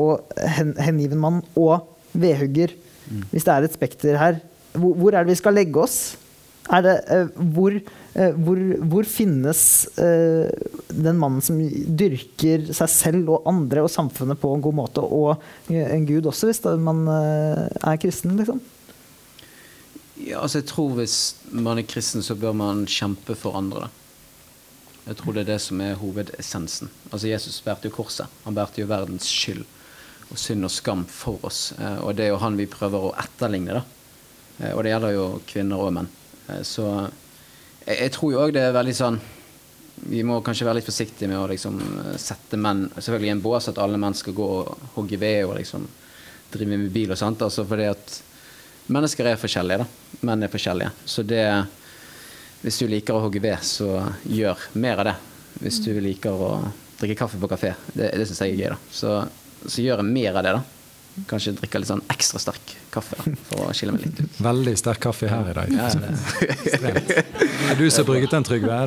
[SPEAKER 1] og hen, hengiven mann og vedhugger, mm. hvis det er et spekter her, hvor, hvor, er det vi skal legge oss? Det, uh, hvor, uh, hvor, hvor, finnes uh, den mannen som dyrker seg selv og andre og samfunnet på en god måte, og en gud også, hvis man er kristen, liksom?
[SPEAKER 2] Ja, altså jeg tror Hvis man er kristen, så bør man kjempe for andre. Da. Jeg tror det er det som er hovedessensen. Altså Jesus bærte jo korset. Han bærte jo verdens skyld og synd og skam for oss. Eh, og det er jo han vi prøver å etterligne. da. Eh, og det gjelder jo kvinner og menn. Eh, så jeg, jeg tror jo òg det er veldig sånn Vi må kanskje være litt forsiktige med å liksom sette menn selvfølgelig i en bås at alle menn skal gå og hogge ved og liksom drive med bil og sånt. Altså fordi at mennesker er forskjellige, da. Menn er forskjellige. Så det Hvis du liker å hogge ved, så gjør mer av det. Hvis du liker å drikke kaffe på kafé. Det, det syns jeg er gøy, da. Så så gjør jeg mer av det. da. Kanskje drikke litt sånn ekstra sterk kaffe da, for å skille meg litt ut.
[SPEAKER 3] Veldig sterk kaffe her i dag. Ja, det. er du som har brygget den, Trygve?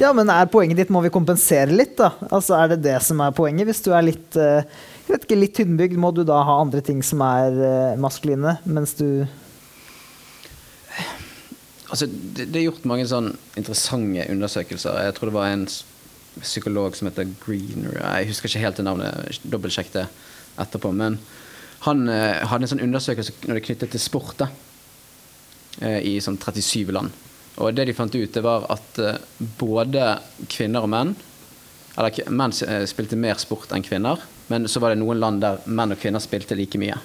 [SPEAKER 1] Ja, men er poenget ditt må vi kompensere litt, da? Altså, Er det det som er poenget? Hvis du er litt eh, jeg vet ikke, litt tynnbygd, må du da ha andre ting som er eh, maskuline, mens du
[SPEAKER 2] Altså, det, det er gjort mange sånn interessante undersøkelser. Jeg tror det var en psykolog som heter Greener Jeg husker ikke helt det navnet, dobbeltsjekk det etterpå. Men han eh, hadde en sånn undersøkelse når det knyttet til sport eh, i sånn 37 land. Og det de fant ut, det var at eh, både kvinner og menn Eller menn eh, spilte mer sport enn kvinner, men så var det noen land der menn og kvinner spilte like mye.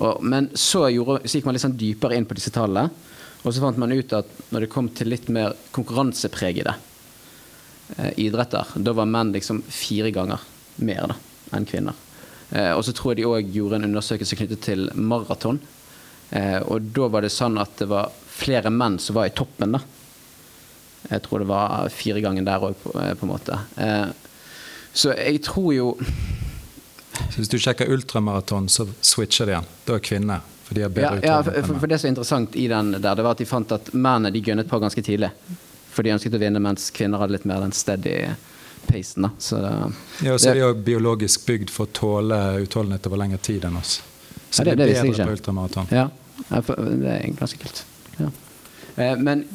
[SPEAKER 2] Og, men så, gjorde, så, gikk man litt sånn dypere inn på disse tallene, og så fant man ut at når det kom til litt mer konkurransepregede Eh, idretter. Da var menn liksom fire ganger mer da, enn kvinner. Eh, og så tror jeg de òg gjorde en undersøkelse knyttet til maraton. Eh, og da var det sånn at det var flere menn som var i toppen, da. Jeg tror det var fire ganger der òg, på, på, en måte. så jeg tror jo
[SPEAKER 3] så Hvis du sjekker ultramaraton, så switcher de igjen. Da er kvinner. For de har bedre
[SPEAKER 2] ja, ja for, for, det som er interessant i den der, det var at de fant at mennene de gønnet på ganske tidlig. For de ønsket å vinne, mens kvinner hadde litt mer den steady pacen. da. Så
[SPEAKER 3] Ja, og så er de jo biologisk bygd for å tåle utholdenhet over lengre tid enn oss. Så
[SPEAKER 2] Ja, det-
[SPEAKER 3] det,
[SPEAKER 2] det
[SPEAKER 3] er bedre på ultramaraton.
[SPEAKER 2] ja, ja, det er ganske kult. Ja. Eh, men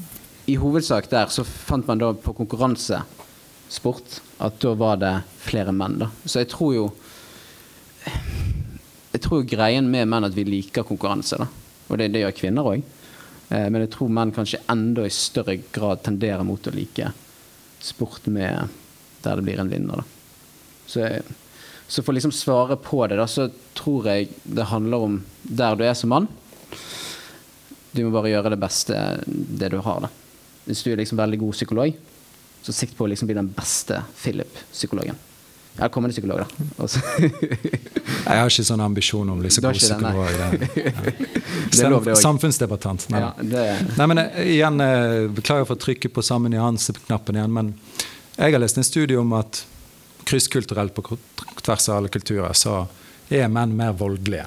[SPEAKER 2] i hovedsak der så fant man da på konkurransesport at da var det flere menn. da. Så jeg tror jo Jeg tror greien med menn at vi liker konkurranse. da. Og det, det gjør kvinner òg. Eh, men jeg tror menn kanskje enda i større grad tenderer mot å like sport med der det blir en vinner. da. Så, så for å liksom svare på det, da, så tror jeg det handler om der du er som mann. Du må bare gjøre det beste det du har. da. Hvis du er liksom veldig god psykolog, så sikt på å liksom bli den beste Philip-psykologen. Ja, kommende psykolog, da. Og
[SPEAKER 3] Jeg har ikke sånn ambisjon om
[SPEAKER 2] nei.
[SPEAKER 3] psykolog.
[SPEAKER 2] Også.
[SPEAKER 3] Samfunnsdebattant. Nei.
[SPEAKER 2] ja, det,
[SPEAKER 3] Nei, men eh, igjen, eh, Beklager for å trykke på samme nyanseknappen igjen, men jeg har lest en studie om at krysskulturelt på tvers av alle kulturer så er menn mer voldelige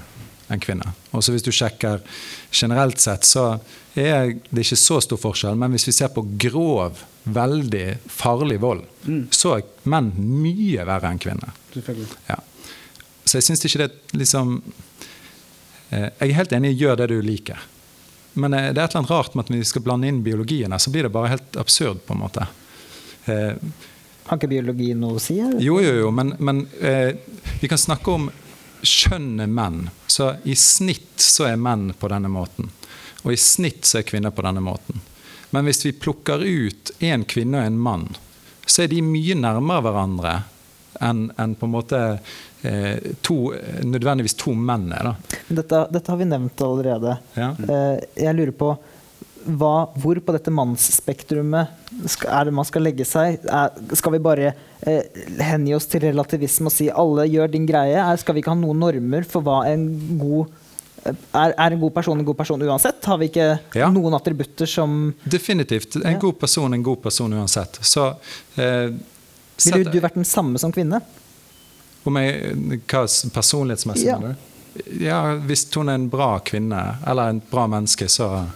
[SPEAKER 3] enn kvinner. Og så Hvis du sjekker generelt sett, så er det ikke så stor forskjell. Men hvis vi ser på grov, veldig farlig vold, så er menn mye verre enn kvinner. Ja. Så jeg syns ikke det liksom eh, Jeg er helt enig i gjør det du liker. Men eh, det er et eller annet rart med at vi skal blande inn biologien her, så blir det bare helt absurd, på en måte. Eh,
[SPEAKER 1] Har ikke biologi noe å si? eller?
[SPEAKER 3] jo, jo, jo, men, men eh, vi kan snakke om skjønne menn. Så i snitt så er menn på denne måten. Og i snitt så er kvinner på denne måten. Men hvis vi plukker ut en kvinne og en mann, så er de mye nærmere hverandre enn en på en måte eh, to, nødvendigvis to menn er.
[SPEAKER 1] Dette, dette har vi nevnt allerede.
[SPEAKER 3] Ja.
[SPEAKER 1] Eh, jeg lurer på hva, hvor på dette mannsspektrumet er det man skal legge seg? Er, skal vi bare eh, hengi oss til relativisme og si alle gjør din greie? Er, skal vi ikke ha noen normer for hva en god er, er en god person en god person uansett? Har vi ikke
[SPEAKER 3] Ja.
[SPEAKER 1] noen attributter som
[SPEAKER 3] Definitivt. En
[SPEAKER 1] Ja.
[SPEAKER 3] god person er en god person uansett. Så eh,
[SPEAKER 1] Ville
[SPEAKER 3] sett-
[SPEAKER 1] du vært den samme som kvinne?
[SPEAKER 3] Om jeg, hva personlighetsmessig,
[SPEAKER 1] Ja.
[SPEAKER 3] mener du? Ja, hvis hun er en bra kvinne, eller en bra menneske, så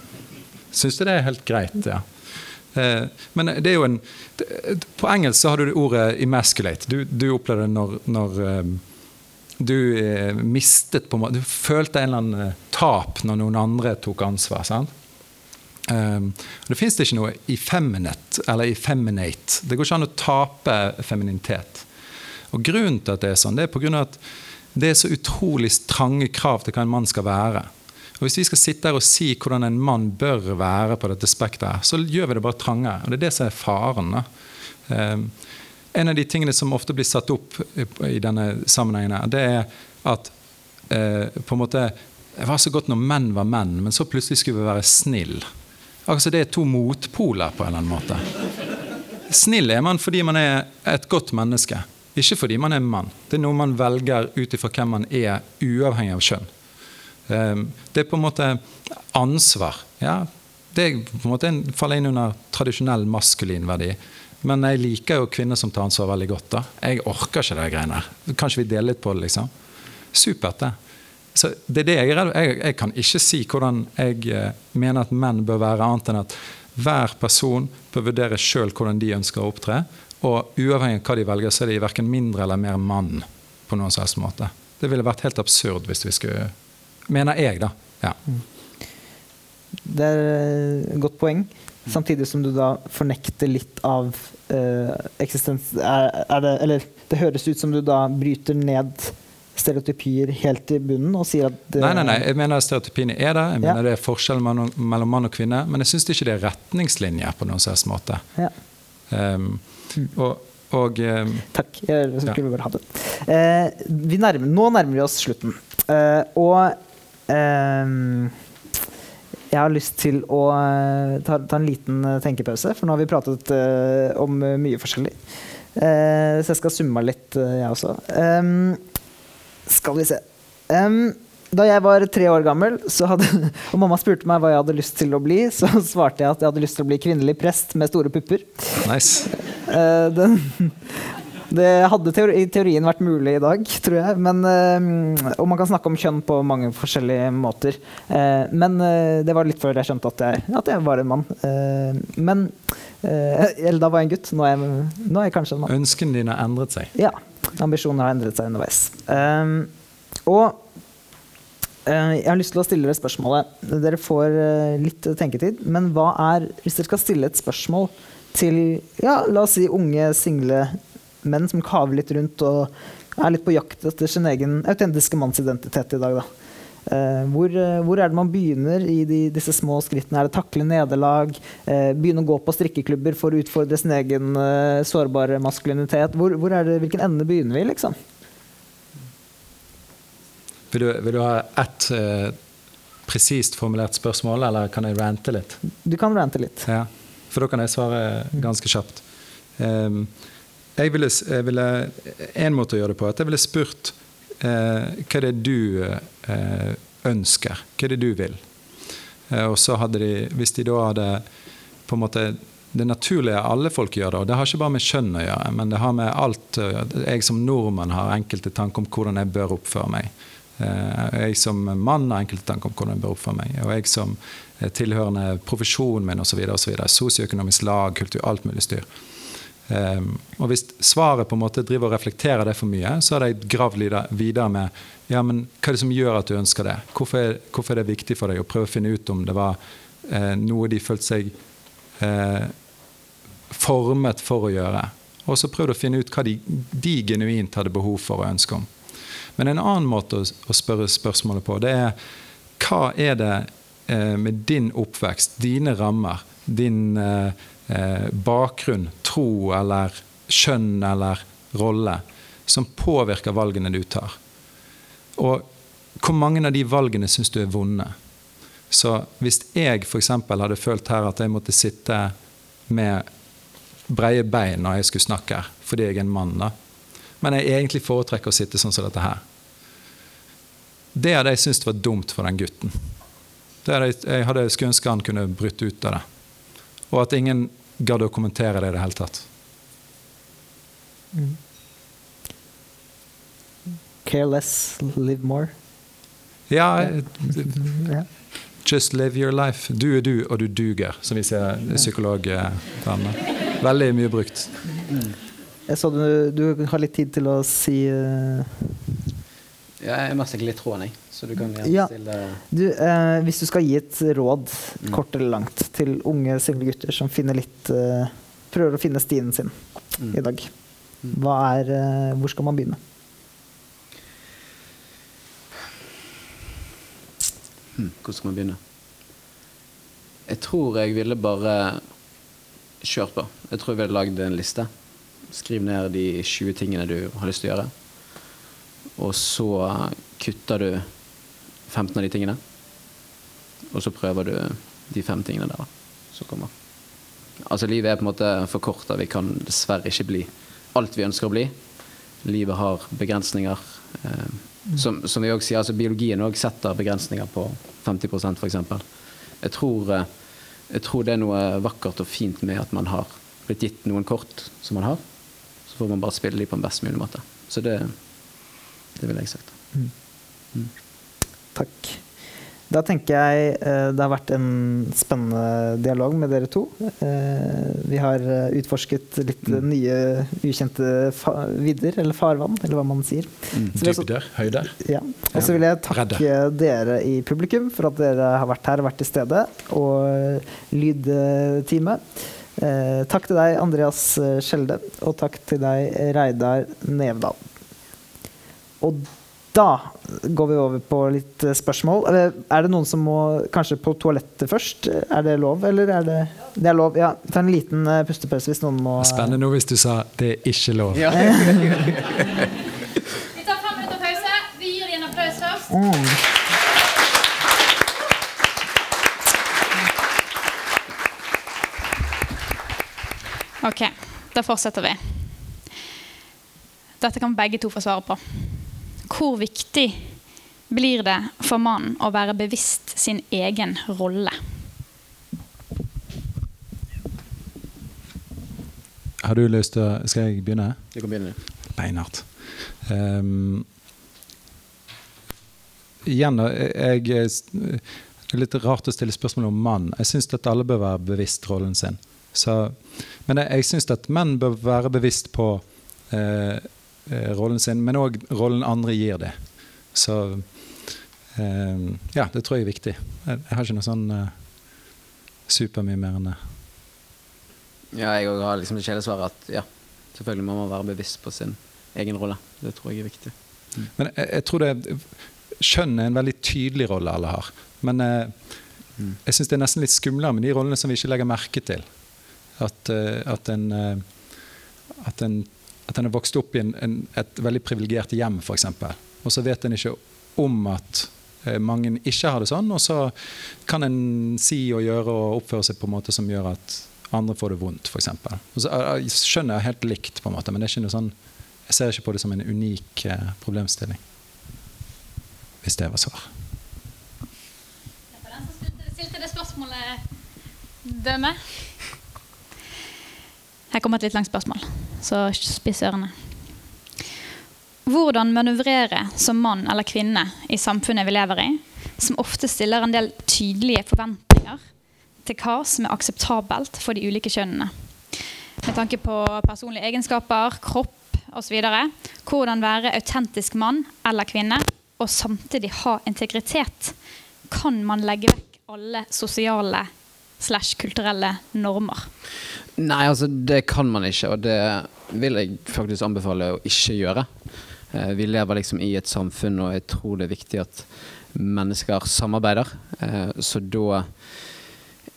[SPEAKER 3] syns jeg det er helt greit, ja. Eh, Men det er jo en På engelsk så har du det ordet 'emasculate'. Du, du opplevde det når, når eh, du eh, mistet på Du følte en eller annen eh, tap når noen andre tok ansvar. sant? Um, det fins ikke noe effeminate eller effeminate. Det går ikke an å tape femininitet. Og Grunnen til at det er sånn, det er på grunn av at det er så utrolig trange krav til hva en mann skal være. Og Hvis vi skal sitte her og si hvordan en mann bør være på dette spekteret, så gjør vi det bare trangere. Og Det er det som er faren. Um, en av de tingene som ofte blir satt opp i- denne sammenhengen, her, det er at eh, på en måte Det var så godt når menn var menn, men så plutselig skulle vi være snill. Altså det er to motpoler på en eller annen måte. Snill er man fordi man er et godt menneske, ikke fordi man er mann. Det er noe man velger ut ifra hvem man er, uavhengig av kjønn. Eh, Det er på en måte ansvar. Ja, det på en måte faller inn under tradisjonell maskulin verdi. Men jeg liker jo kvinner som tar ansvar veldig godt. da. Jeg orker ikke de greiene her. Kanskje vi deler litt på det, liksom? Supert, det. Så det er det jeg er redd jeg, jeg kan ikke si hvordan jeg eh, mener at menn bør være, annet enn at hver person bør vurdere sjøl hvordan de ønsker å opptre. Og uavhengig av hva de velger, så er de verken mindre eller mer mann på noen som helst måte. Det ville vært helt absurd hvis vi skulle Mener jeg, da. Ja.
[SPEAKER 1] Det er et godt poeng. Samtidig som du da fornekter litt av uh, eksistens... Er, er det, eller det høres ut som du da bryter ned stereotypier helt i bunnen og sier at det,
[SPEAKER 3] Nei, nei, nei, jeg mener stereotypiene er der. Jeg
[SPEAKER 1] Ja.
[SPEAKER 3] mener det er forskjell mellom mann og kvinne. Men jeg syns ikke det er retningslinjer på noen slags måte.
[SPEAKER 1] Ja,
[SPEAKER 3] Um, og, og um,
[SPEAKER 1] takk. Jeg skulle bare ha det. Uh, vi nærmer, nå nærmer vi oss slutten. Uh, og ehm, jeg har lyst til å eh, ta, ta en liten eh, tenkepause, for nå har vi pratet uh, om mye forskjellig. Uh, så jeg skal summe litt, uh, jeg også. Um, skal vi se. Um, da jeg var tre år gammel, så hadde, og mamma spurte meg hva jeg hadde lyst til å bli, så svarte jeg at jeg hadde lyst til å bli kvinnelig prest med store pupper.
[SPEAKER 3] nice.
[SPEAKER 1] Den, Det hadde teori, i teorien vært mulig i dag, tror jeg. Men, eh, og man kan snakke om kjønn på mange forskjellige måter. Eh, men eh, det var litt før jeg skjønte at jeg, at jeg var en mann. Men Eller da var jeg en gutt. Nå er jeg, nå er jeg kanskje en mann.
[SPEAKER 3] Ønskene dine har endret seg.
[SPEAKER 1] Ja. Ambisjonene har endret seg underveis. Og jeg har lyst til å stille dere spørsmålet. Dere får litt tenketid. Men hva er, hvis dere skal stille et spørsmål til ja, la oss si unge, single menn som kaver litt rundt og er litt på jakt etter sin egen autentiske mannsidentitet i dag, da. Uh, hvor, uh, hvor, er det man begynner i de, disse små skrittene? Er det takle nederlag? Uh, begynne å gå på strikkeklubber for å utfordre sin egen sårbare maskulinitet? Hvor, hvor det, hvilken ende begynner vi, liksom?
[SPEAKER 3] Vil du, vil du ha ett presist formulert spørsmål, eller kan jeg rante litt?
[SPEAKER 1] Du kan rante litt.
[SPEAKER 3] Ja, for da kan jeg svare ganske kjapt. Um, jeg ville, jeg ville, en måte å gjøre det på at jeg ville spurt eh, hva er du eh, ønsker? Hva det er det du vil? Eh, og så hadde de, Hvis de da hadde på en måte det naturlige alle folk gjør det, og det har ikke bare med kjønn å gjøre, men det har med alt Jeg som nordmann har enkelte tanker om hvordan jeg bør oppføre meg. Jeg som mann har enkelte tanker om hvordan jeg bør oppføre meg. Og jeg som tilhørende profesjonen min osv. Sosioøkonomisk lag, kultur, alt mulig styr. Um, og Hvis svaret på en måte driver og reflekterer det for mye, så har de gravd videre med ja, men hva er det som gjør at du ønsker det. Hvorfor er, hvorfor er det viktig for deg å prøve å finne ut om det var eh, noe de følte seg eh, formet for å gjøre. Og så prøvd å finne ut hva de, de, genuint hadde behov for og ønske om. Men en annen måte å, å spørre spørsmålet på, det er hva er det eh, med din oppvekst, dine rammer, din eh, eh, bakgrunn, tro eller kjønn eller rolle som påvirker valgene du tar. Og hvor mange av de valgene syns du er vonde? Så hvis jeg f.eks. hadde følt her at jeg måtte sitte med breie bein når jeg skulle snakke fordi jeg er en mann, da. men jeg egentlig foretrekker å sitte sånn som dette her Det hadde jeg syntes var dumt for den gutten. Det hadde jeg, jeg hadde skulle ønske han kunne brutt ut av det. Og at ingen gadd å kommentere det i det hele tatt. Mm.
[SPEAKER 1] Care less, live more.
[SPEAKER 3] Ja, Just live your life. Du er du, og du duger, som vi ser psykologvennene. Veldig mye brukt.
[SPEAKER 1] Jeg så du, du har litt tid til å si uh...
[SPEAKER 2] Ja, jeg mister litt tråden, jeg. Så du kan gjerne
[SPEAKER 1] ja. stille du, eh, Hvis du skal gi et råd, mm. kort eller langt, til unge single gutter som finner litt eh, prøver å finne stien sin mm. i dag, mm. hva er, eh, hvor skal man begynne?
[SPEAKER 2] Hmm, hvor skal man begynne? Jeg tror jeg ville bare kjørt på. Jeg tror jeg ville lagd en liste. Skriv ned de 20 tingene du har lyst til å gjøre. Og så kutter du 15 av de tingene. Og så prøver du de fem tingene der som kommer. Altså Livet er på en måte for kort. Vi kan dessverre ikke bli alt vi ønsker å bli. Livet har begrensninger. Eh, som, som, vi også sier, altså Biologien også setter begrensninger på 50% f.eks. Jeg, tror, eh, jeg tror det er noe vakkert og fint med at man har blitt gitt noen kort som man har. Så får man bare spille de på en best mulig måte. Så det, det vil jeg sagt. Mm.
[SPEAKER 1] Takk. Da tenker jeg eh, det har vært en spennende dialog med dere to. Eh, vi har eh, utforsket litt mm. nye, ukjente vidder, eller farvann, eller hva man sier.
[SPEAKER 3] Mm. Dybder, høyder.
[SPEAKER 1] Ja. Og så vil jeg takke Redde. dere i publikum for at dere har vært her, og vært til stede, og lydtime. Takk til deg, Andreas Skjelde, og takk til deg, Reidar Nevdal. Og da går vi over på litt eh, spørsmål. Er det noen som må kanskje på toalettet først? Er det lov, eller er det Det er lov, ja. Ta en liten eh, pustepause hvis noen må
[SPEAKER 3] Spennende nå hvis du sa 'det er ikke lov'. Ja.
[SPEAKER 4] vi tar fem minutter pause. Vi gir dem en applaus først. Mm. OK, da fortsetter vi. Dette kan begge to få svare på. Hvor viktig blir det for mannen å være bevisst sin egen rolle?
[SPEAKER 3] Har du lyst til å Skal jeg begynne?
[SPEAKER 2] Du kan begynne.
[SPEAKER 3] Beinhardt. Um, igjen, jeg, er litt rart å stille spørsmål om mann. Jeg syns at alle bør være bevisst rollen sin. Så, men jeg, jeg syns at menn bør være bevisst på eh rollen sin, men òg rollen andre gir det. Så eh, ja, det tror jeg er viktig. Jeg, har ikke noe sånn eh, supermye mer enn det.
[SPEAKER 2] Ja, jeg òg har liksom det kjedelige svaret at ja, selvfølgelig må man være bevisst på sin egen rolle. Det tror jeg er viktig.
[SPEAKER 3] Men jeg, jeg tror det Kjønn er en veldig tydelig rolle alle har. Men eh,
[SPEAKER 2] Mm.
[SPEAKER 3] jeg syns det er nesten litt skumlere med de rollene som vi ikke legger merke til. At, uh, at en uh, at en at en er vokst opp i en, en, et veldig privilegert hjem, f.eks. Og så vet en ikke om at eh, mange ikke har det sånn, og så kan en si og gjøre og oppføre seg på en måte som gjør at andre får det vondt, f.eks. Eh, skjønner jeg helt likt, på en måte, men det er ikke noe sånn, jeg ser ikke på det som en unik eh, problemstilling. Hvis det var svar.
[SPEAKER 4] Det var den som stilte det spørsmålet dømme. Her kommer et litt langt spørsmål, så spiss ørene. Hvordan manøvrere som mann eller kvinne i samfunnet vi lever i, som ofte stiller en del tydelige forventninger til hva som er akseptabelt for de ulike kjønnene. Med tanke på personlige egenskaper, kropp osv. Hvordan være autentisk mann eller kvinne og samtidig ha integritet. Kan man legge vekk alle sosiale slash kulturelle normer?
[SPEAKER 2] Nei, altså det kan man ikke, og det vil jeg faktisk anbefale å ikke gjøre. Eh, Vi lever liksom i et samfunn, og jeg tror det er viktig at mennesker samarbeider. Eh, Så da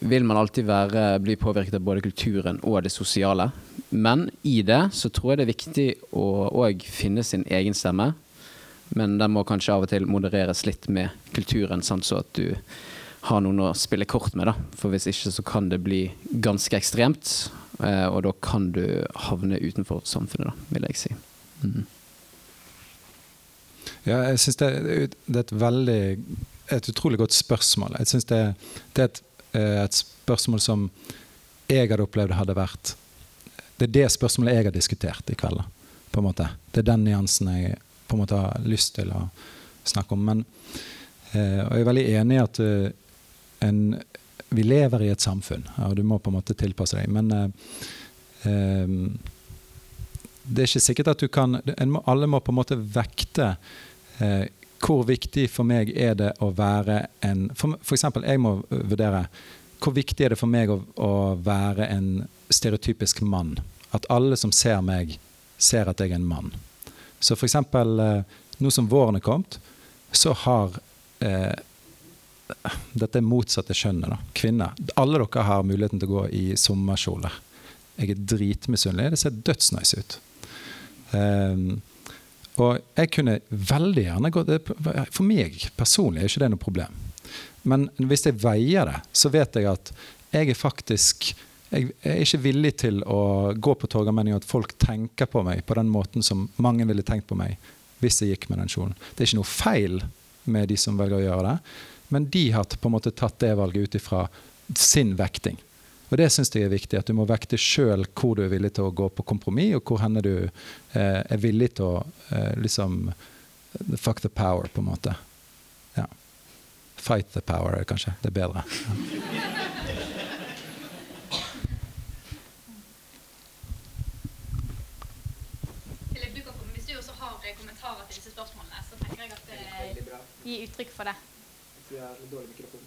[SPEAKER 2] vil man alltid være, bli påvirket av både kulturen og det sosiale. Men i det så tror jeg det er viktig å òg finne sin egen stemme. Men den må kanskje av og til modereres litt med kulturen, sånn så at du har noen å spille kort med. da. For hvis ikke så kan det bli ganske ekstremt, eh, og da kan du havne utenfor samfunnet, da, vil jeg si. Mm.
[SPEAKER 3] Ja, jeg synes det, det er et veldig et utrolig godt spørsmål. Jeg synes det, det er et, eh, et spørsmål som jeg hadde opplevd hadde vært Det er det spørsmålet jeg har diskutert i kveld. på en måte. Det er den nyansen jeg på en måte har lyst til å snakke om. Men, eh, og jeg er veldig enig i at en, vi lever i et samfunn, og du må på en måte tilpasse deg. Men eh, eh, det er ikke sikkert at du kan må, Alle må på en måte vekte eh, hvor viktig for meg er det å være en For, eksempel, jeg må vurdere hvor viktig er det for meg å, å være en stereotypisk mann. At alle som ser meg, ser at jeg er en mann. Så eh, nå som våren er kommet, så har eh, Dette er motsatte kjønnet, da. Kvinner. Alle dere har muligheten til å gå i sommerkjole. Jeg er dritmisunnelig. Det ser dødsnice ut. Um, og jeg kunne veldig gjerne gått For meg personlig er ikke det noe problem. Men hvis jeg veier det, så vet jeg at jeg er faktisk jeg er ikke villig til å gå på Torgallmenningen at folk tenker på meg på den måten som mange ville tenkt på meg hvis jeg gikk med den kjolen. Det er ikke noe feil med de som velger å gjøre det, men de har på en måte tatt det valget ut ifra sin vekting. Og det syns jeg er viktig, at du må vekte sjøl hvor du er villig til å gå på kompromiss, og hvor henne du eh, er villig til å eh, liksom Fuck the power, på en måte. Ja. Fight the power, kanskje. Det er bedre. Ja.
[SPEAKER 4] Hvis du også har eh, kommentarer til disse spørsmålene, så tenker jeg at det gir uttrykk for det.
[SPEAKER 1] Tror jeg har litt dårlig mikrofon.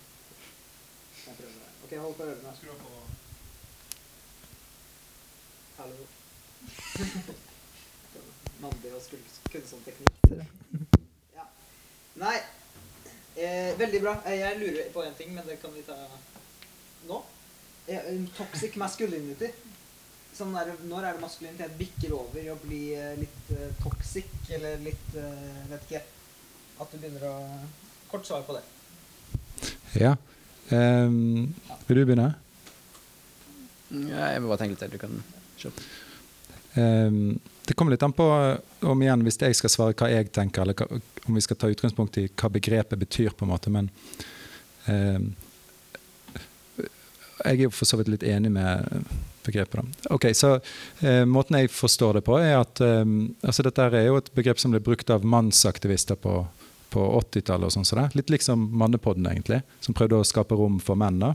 [SPEAKER 1] Jeg prøver det. Ok, hold på ørene. Skru på. Hallo. Mandig skulle kunne sånn teknikk. Ja. Nei, eh, veldig bra. Eh, Jeg lurer på en ting, men det kan vi ta nå. Eh, toxic masculinity. Sånn der, når er det maskulinitet bikker over i å bli eh, litt eh, toxic, eller litt eh, Vet ikke. At du begynner å Kort svar på det.
[SPEAKER 3] Ja. Um, vil du begynne?
[SPEAKER 2] Ja, jeg vil bare tenke litt. Du kan kjøpe.
[SPEAKER 3] Um, det kommer litt an på om igjen, hvis jeg skal svare hva jeg tenker, eller hva, om vi skal ta utgangspunkt i hva begrepet betyr. på en måte, Men um, jeg er jo for så vidt litt enig med begrepet. Da. Ok, så eh, Måten jeg forstår det på, er at eh, altså dette er jo et begrep som ble brukt av mannsaktivister på, på 80-tallet. og sånn så Litt liksom Mannepodden, egentlig, som prøvde å skape rom for menn. da.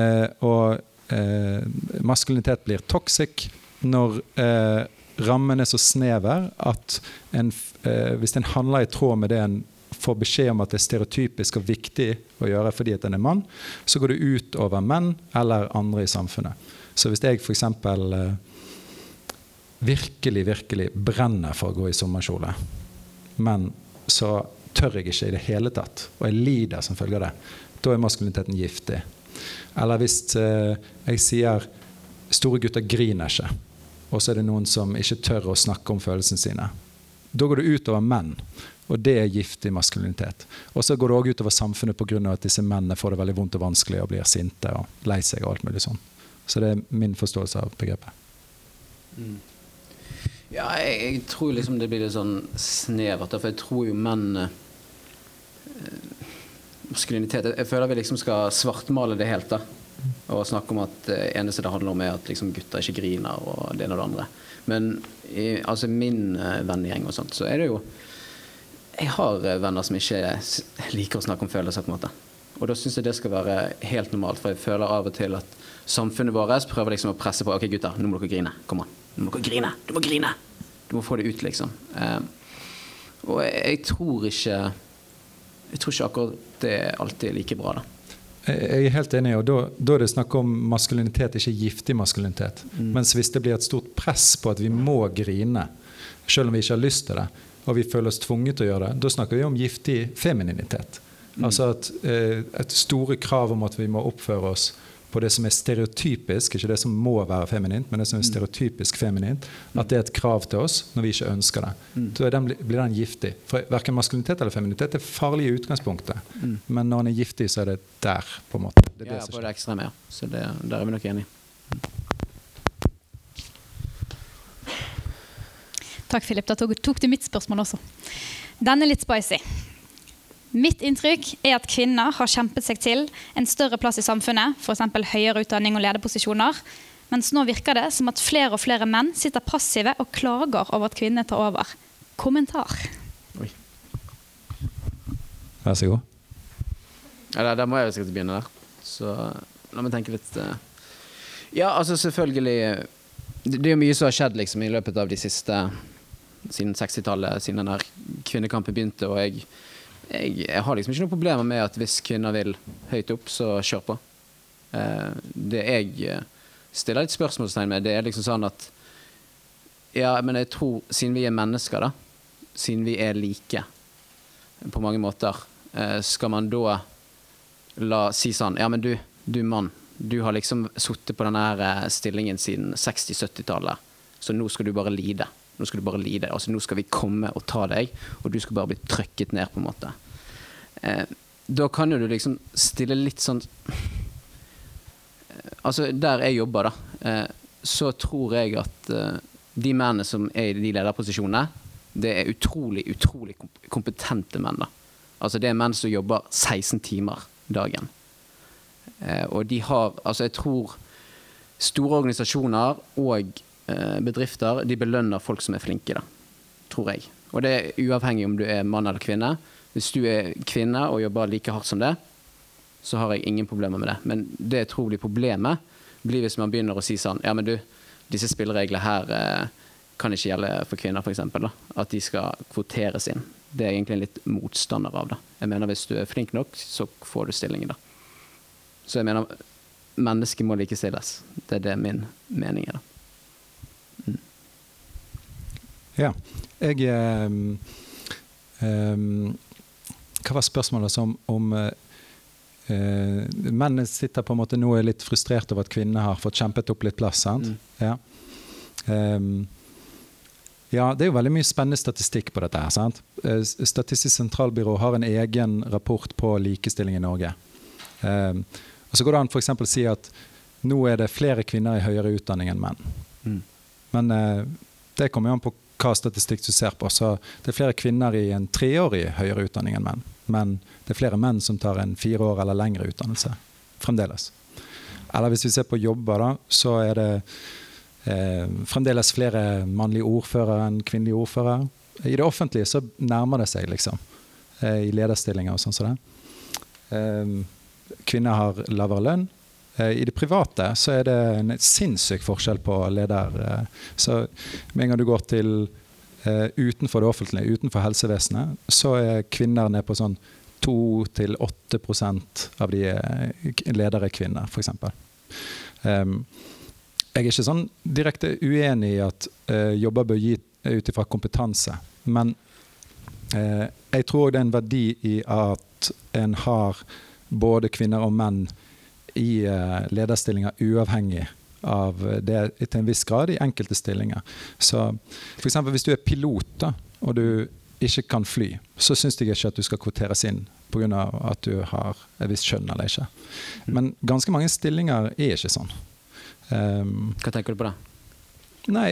[SPEAKER 3] Eh, og eh, maskulinitet blir toxic når eh, rammen er så snever at en, eh, hvis en handler i tråd med det en får beskjed om at det er stereotypisk og viktig å gjøre fordi at en er mann, så går det ut over menn eller andre i samfunnet. Så hvis jeg f.eks. Eh, virkelig, virkelig brenner for å gå i sommerkjole, men så tør jeg ikke i det hele tatt, og jeg lider som følge av det, da er maskuliniteten giftig. Eller hvis eh, jeg sier 'store gutter griner ikke', og så er det noen som ikke tør å snakke om følelsene sine. Da går det utover menn. Og det er giftig maskulinitet. Og så går det òg utover samfunnet pga. at disse mennene får det veldig vondt og vanskelig og blir sinte og lei seg. og alt mulig sånn. Så det er min forståelse av begrepet.
[SPEAKER 2] Mm. Ja, jeg, jeg, tror liksom det blir litt sånn snevert. For jeg tror jo menn eh, Maskulinitet Jeg føler vi liksom skal svartmale det helt. da og snakke om at det eneste det handler om, er at liksom gutter ikke griner og det ene og det andre. Men i altså min uh, vennegjeng og sånt, så er det jo Jeg har uh, venner som ikke liker å snakke om følelser, på en måte. Og da syns jeg det skal være helt normalt, for jeg føler av og til at samfunnet vårt prøver liksom å presse på OK, gutter, nå må dere grine. Kom an. Nå må ikke grine. Du må grine. Du må få det ut, liksom. Uh, og jeg, jeg tror ikke Jeg tror ikke akkurat det alltid er like bra, da.
[SPEAKER 3] Jeg er helt enig, og da, da, er det snakk om maskulinitet, ikke giftig maskulinitet. Mm. Mens hvis det blir et stort press på at vi må grine, selv om vi ikke har lyst til det, og vi føler oss tvunget til å gjøre det, da snakker vi om giftig femininitet. Mm. Altså at, eh, et store krav om at vi må oppføre oss på det som er stereotypisk, ikke det som må være feminint, men det som er mm. stereotypisk feminint, at det er et krav til oss når vi ikke ønsker det. Mm. Så den, blir den giftig. For Verken maskulinitet eller feminitet er farlig i utgangspunktet, mm. men når den er giftig, så er det der. på en måte.
[SPEAKER 2] Det er ja, som på det ekstreme, ja. Så det, der er vi nok enige.
[SPEAKER 4] Takk, Philip. Da tok du mitt spørsmål også. Den er litt spicy. Mitt inntrykk er at kvinner har kjempet seg til en større plass i samfunnet, f.eks. høyere utdanning og lederposisjoner. Mens nå virker det som at flere og flere menn sitter passive og klager over at kvinnene tar over. Kommentar. Oi.
[SPEAKER 3] Vær så god.
[SPEAKER 2] Ja, der, der må jeg jo sikkert begynne der. Så la meg tenke litt uh... Ja, altså selvfølgelig Det er jo mye som har skjedd liksom, i løpet av de siste Siden 60-tallet, siden den der kvinnekampen begynte. og jeg jeg, jeg, har liksom ikke noen problemer med at hvis kvinner vil høyt opp, så kjør på. Eh, det jeg eh, stiller litt spørsmålstegn med, det er liksom sånn at Ja, men jeg tror, siden vi er mennesker, da, siden vi er like på mange måter, eh, skal man da la si sånn Ja, men du, du mann, du har liksom sittet på denne stillingen siden 60-70-tallet, så nå skal du bare lide. Nå skal du bare lide. Altså, nå skal vi komme og ta deg, og du skal bare bli trykket ned, på en måte. Eh, da kan jo du liksom stille litt sånn eh, Altså, der jeg jobber, da, eh, så tror jeg at eh, de mennene som er i de lederposisjonene, det er utrolig, utrolig kompetente menn. da. Altså, det er menn som jobber 16 timer dagen. Eh, og de har Altså, jeg tror store organisasjoner og bedrifter de belønner folk som er flinke, da, tror jeg. Og det er uavhengig om du er mann eller kvinne. Hvis du er kvinne og jobber like hardt som det, så har jeg ingen problemer med det. Men det jeg tror blir problemet, blir hvis man begynner å si sånn Ja, men du, disse spillereglene her eh, kan ikke gjelde for kvinner, f.eks. At de skal kvoteres inn. Det er jeg egentlig en litt motstander av. da. Jeg mener Hvis du er flink nok, så får du stillingen. da. Så jeg mener mennesket må likestilles. Det er det min mening er. da.
[SPEAKER 3] Ja. Jeg um, um, Hva var spørsmålet som om uh, Mennene sitter på en måte nå er litt frustrert over at kvinnene har fått kjempet opp litt plass. sant? Mm. Ja. Um, ja, det er jo veldig mye spennende statistikk på dette. her, sant? Statistisk sentralbyrå har en egen rapport på likestilling i Norge. Um, og Så går det an f.eks. å si at nå er det flere kvinner i høyere utdanning enn menn. Mm. Men uh, det kommer jo an på hva statistikk du ser på. Så det er flere kvinner i en treårig høyere utdanning enn menn. Men det er flere menn som tar en fire år eller lengre utdannelse fremdeles. Eller hvis vi ser på jobber, da, så er det eh, fremdeles flere mannlige ordførere enn kvinnelige ordførere. I det offentlige så nærmer det seg, liksom. Eh, I lederstillinger og sånn som det. Eh, kvinner har lavere lønn. Eh, I det private så er det en sinnssyk forskjell på leder. eh. Så med en gang du går til eh, utenfor det offentlige, utenfor helsevesenet, så er kvinner nede på sånn 2-8% av de ledere er kvinner, f.eks. Um, jeg er ikke sånn direkte uenig i at jobber bør gi ut ifra kompetanse, men jeg tror det er en verdi i at en har både kvinner og menn i eh, lederstillinger uavhengig av det til en viss grad i enkelte stillinger. Så f.eks. hvis du er pilot da, og du ikke kan fly, så syns jeg ikke at du skal kvoteres inn pga. at du har et visst kjønn eller ikke. Men ganske mange stillinger er ikke sånn. Um,
[SPEAKER 2] Hva tenker du på da?
[SPEAKER 3] Nei,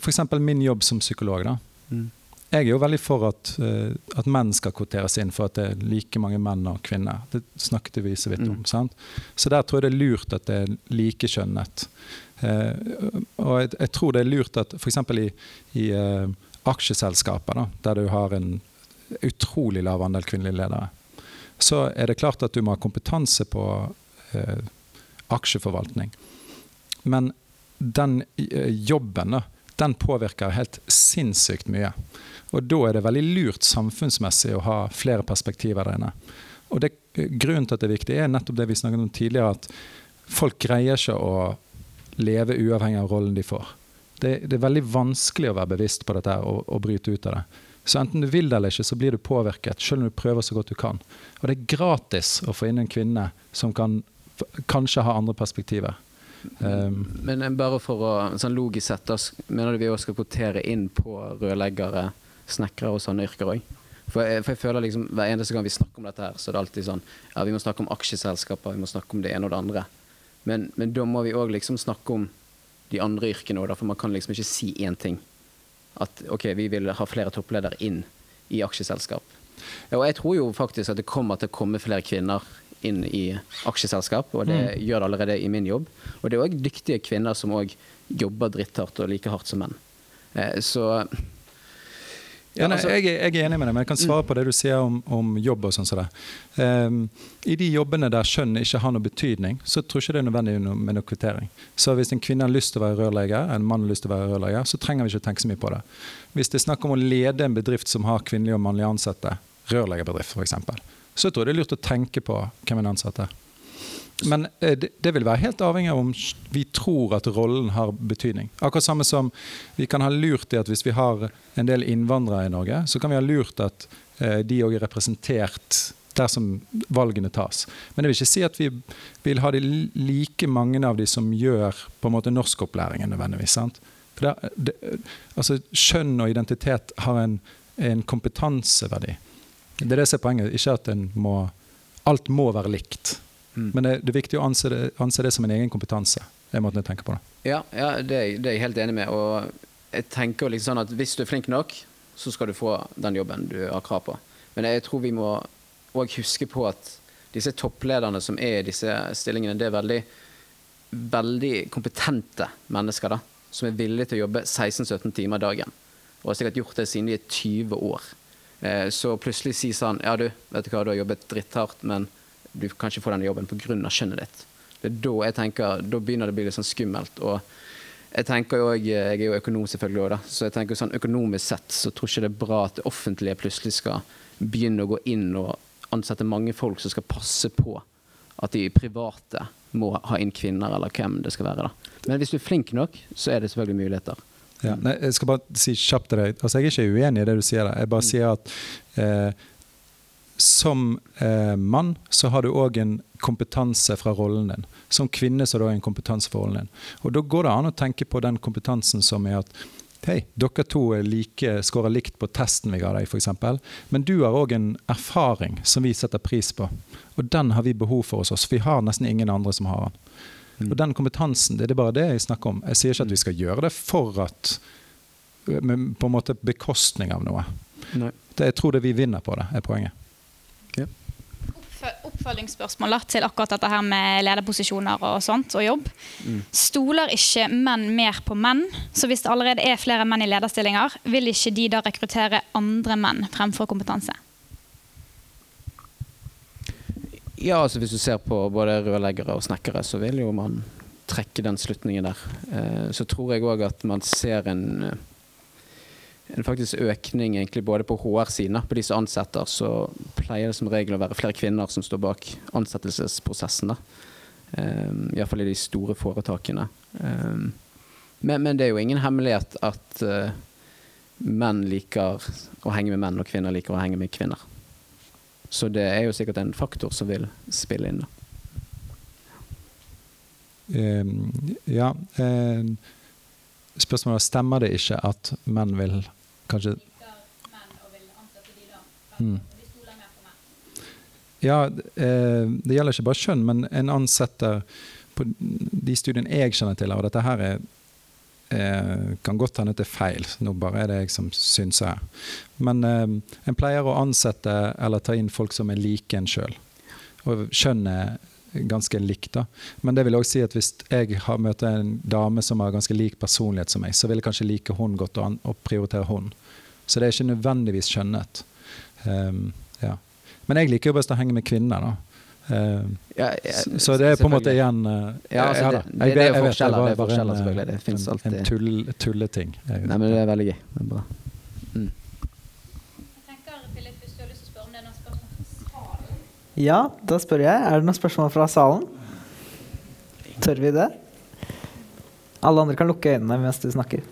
[SPEAKER 3] f.eks. min jobb som psykolog. da.
[SPEAKER 2] Mm.
[SPEAKER 3] Jeg er jo veldig for at, eh, at menn skal kvoteres inn, for at det er like mange menn og kvinner. Det snakket vi så vidt om.
[SPEAKER 2] Mm.
[SPEAKER 3] sant? Så der tror jeg det er lurt at det er likekjønnet. Eh, og jeg, jeg tror det er lurt at f.eks. i, i eh, aksjeselskaper, da, der du har en utrolig lav andel kvinnelige ledere, så er det klart at du må ha kompetanse på eh, aksjeforvaltning. Men den eh, jobben da, den påvirker helt sinnssykt mye. Og da er det veldig lurt samfunnsmessig å ha flere perspektiver der inne. Og det, grunnen til at det er viktig, er nettopp det vi snakket om tidligere, at folk greier ikke å leve uavhengig av rollen de får. Det, det er veldig vanskelig å være bevisst på dette og, og bryte ut av det. Så enten du vil det eller ikke, så blir du påvirket, selv om du prøver så godt du kan. Og det er gratis å få inn en kvinne som kan kanskje ha andre perspektiver. Um,
[SPEAKER 2] Men bare for å sånn logisk sett, mener du vi også skal kvotere inn på rørleggere, snekkere og sånne yrker òg? For, for jeg føler liksom hver eneste gang vi snakker om dette her, så er det alltid sånn Ja, vi må snakke om aksjeselskaper, vi må snakke om det ene og det andre. Men, men da må vi òg liksom snakke om de andre yrkene òg, for man kan liksom ikke si én ting. At OK, vi vil ha flere toppledere inn i aksjeselskap. Ja, og jeg tror jo faktisk at det kommer til å komme flere kvinner inn i aksjeselskap, og det gjør det allerede i min jobb. Og det er òg dyktige kvinner som òg jobber dritthardt og like hardt som menn. Eh, så
[SPEAKER 3] Ja, nei,
[SPEAKER 2] altså-
[SPEAKER 3] jeg, er- jeg er enig med deg, men jeg kan svare på det du sier om, om jobb. og sånn som det. Ehm, I de jobbene der kjønn ikke har noe betydning, så tror jeg ikke det er nødvendig med noe kvittering. Så hvis en kvinne har lyst til å være rørlegger, en mann har lyst til å være rørlegger, så trenger vi ikke tenke så mye på det. Hvis det er snakk om å lede en bedrift som har kvinnelige og mannlige ansatte, rørleggerbedrift f.eks., så tror jeg det er lurt å tenke på hvem en ansetter. Men eh, det, det vil være helt avhengig av om vi tror at rollen har betydning. Akkurat samme som vi kan ha lurt i at hvis vi har en del innvandrere i Norge, så kan vi ha lurt at eh, de òg er representert der som valgene tas. Men det vil ikke si at vi vil ha de like mange av de som gjør på en måte norskopplæringen nødvendigvis. sant? For det, det, altså, Skjønn og identitet har en, en kompetanseverdi. Det er det som er poenget. Ikke at må, alt må være likt.
[SPEAKER 2] Mm.
[SPEAKER 3] Men det, det er viktig å anse det, anse det som en egen kompetanse. Det er måten jeg tenker på det.
[SPEAKER 2] Ja, ja det, er, det er jeg helt enig med. Og jeg tenker liksom sånn at hvis du er flink nok, så skal du få den jobben du har krav på. Men jeg tror vi må òg huske på at disse topplederne som er i disse stillingene, det er veldig, veldig kompetente mennesker da, som er villige til å jobbe 16-17 timer dagen. Og har sikkert gjort det siden de er 20 år. Eh, Så plutselig si sånn Ja, du, vet du hva, du har jobbet dritthardt, men du kan ikke få denne jobben pga. kjønnet ditt. Det er da jeg tenker, da begynner det å bli litt sånn skummelt. og jeg tenker jo, jeg er jo økonom selvfølgelig også, da, så jeg tenker sånn økonomisk sett så tror jeg ikke det er bra at det offentlige plutselig skal begynne å gå inn og ansette mange folk som skal passe på at de private må ha inn kvinner, eller hvem det skal være. da. Men hvis du er flink nok, så er det selvfølgelig muligheter.
[SPEAKER 3] Ja. Nei, jeg skal bare si kjapt til deg. Altså, jeg er ikke uenig i det du sier. der. Jeg bare sier at eh, som eh, mann så har du òg en kompetanse fra rollen din. Som kvinne så har du en kompetanse fra rollen din. Og da går det an å tenke på den kompetansen som er at Hei, dere to er like, skårer likt på testen vi ga deg, f.eks. Men du har òg en erfaring som vi setter pris på. Og den har vi behov for hos oss. Vi har nesten ingen andre som har den. Og den kompetansen, det er bare det jeg snakker om. Jeg sier ikke at vi skal gjøre det for at på en måte bekostning av noe. Det, jeg tror det vi vinner på det, er poenget.
[SPEAKER 4] Oppfø- oppfølgingsspørsmål til akkurat dette her med lederposisjoner og sånt, og jobb. Stoler ikke menn mer på menn? Så hvis det allerede er flere menn i lederstillinger, vil ikke de da rekruttere andre menn fremfor kompetanse?
[SPEAKER 2] Ja, altså hvis du ser på både rørleggere og snekkere, så vil jo man trekke den slutningen der. Eh, så tror jeg òg at man ser en, en faktisk økning egentlig både på HR-siden. På de som ansetter, så pleier det som regel å være flere kvinner som står bak ansettelsesprosessen. da. Um, Iallfall i de store foretakene. Um, men, men, det er jo ingen hemmelighet at uh, menn liker å henge med menn, og kvinner liker å henge med kvinner. Så det er jo sikkert en faktor som vil spille inn.
[SPEAKER 3] Um, ja um, Spørsmålet er stemmer det ikke at menn vil kanskje mm. Ja, uh, det gjelder ikke bare kjønn, men en ansetter på de studiene jeg kjenner til, og dette her er uh, kan godt hende det er feil, nå bare er det jeg som syns her. Men en pleier å ansette eller ta inn folk som er like en sjøl. Og kjønnet ganske likt. da. Men det vil også si at hvis jeg har møter en dame som har ganske lik personlighet som meg, så vil jeg kanskje like hun godt og, prioritere hun. Så det er ikke nødvendigvis skjønnet. Um, ja. Men jeg liker jo best å henge med kvinner, da. Uh,
[SPEAKER 2] ja, ja,
[SPEAKER 3] så det er på en måte igjen uh,
[SPEAKER 2] Ja, altså, det, det, det, er forskjeller, det er forskjeller selvfølgelig. Det fins alltid
[SPEAKER 3] En tull, tulleting.
[SPEAKER 2] Nei, men det er veldig gøy. Det er bra. Mm.
[SPEAKER 1] Ja, da spør jeg. Er det noen spørsmål fra salen? Tør vi det? Alle andre kan lukke øynene mens du snakker.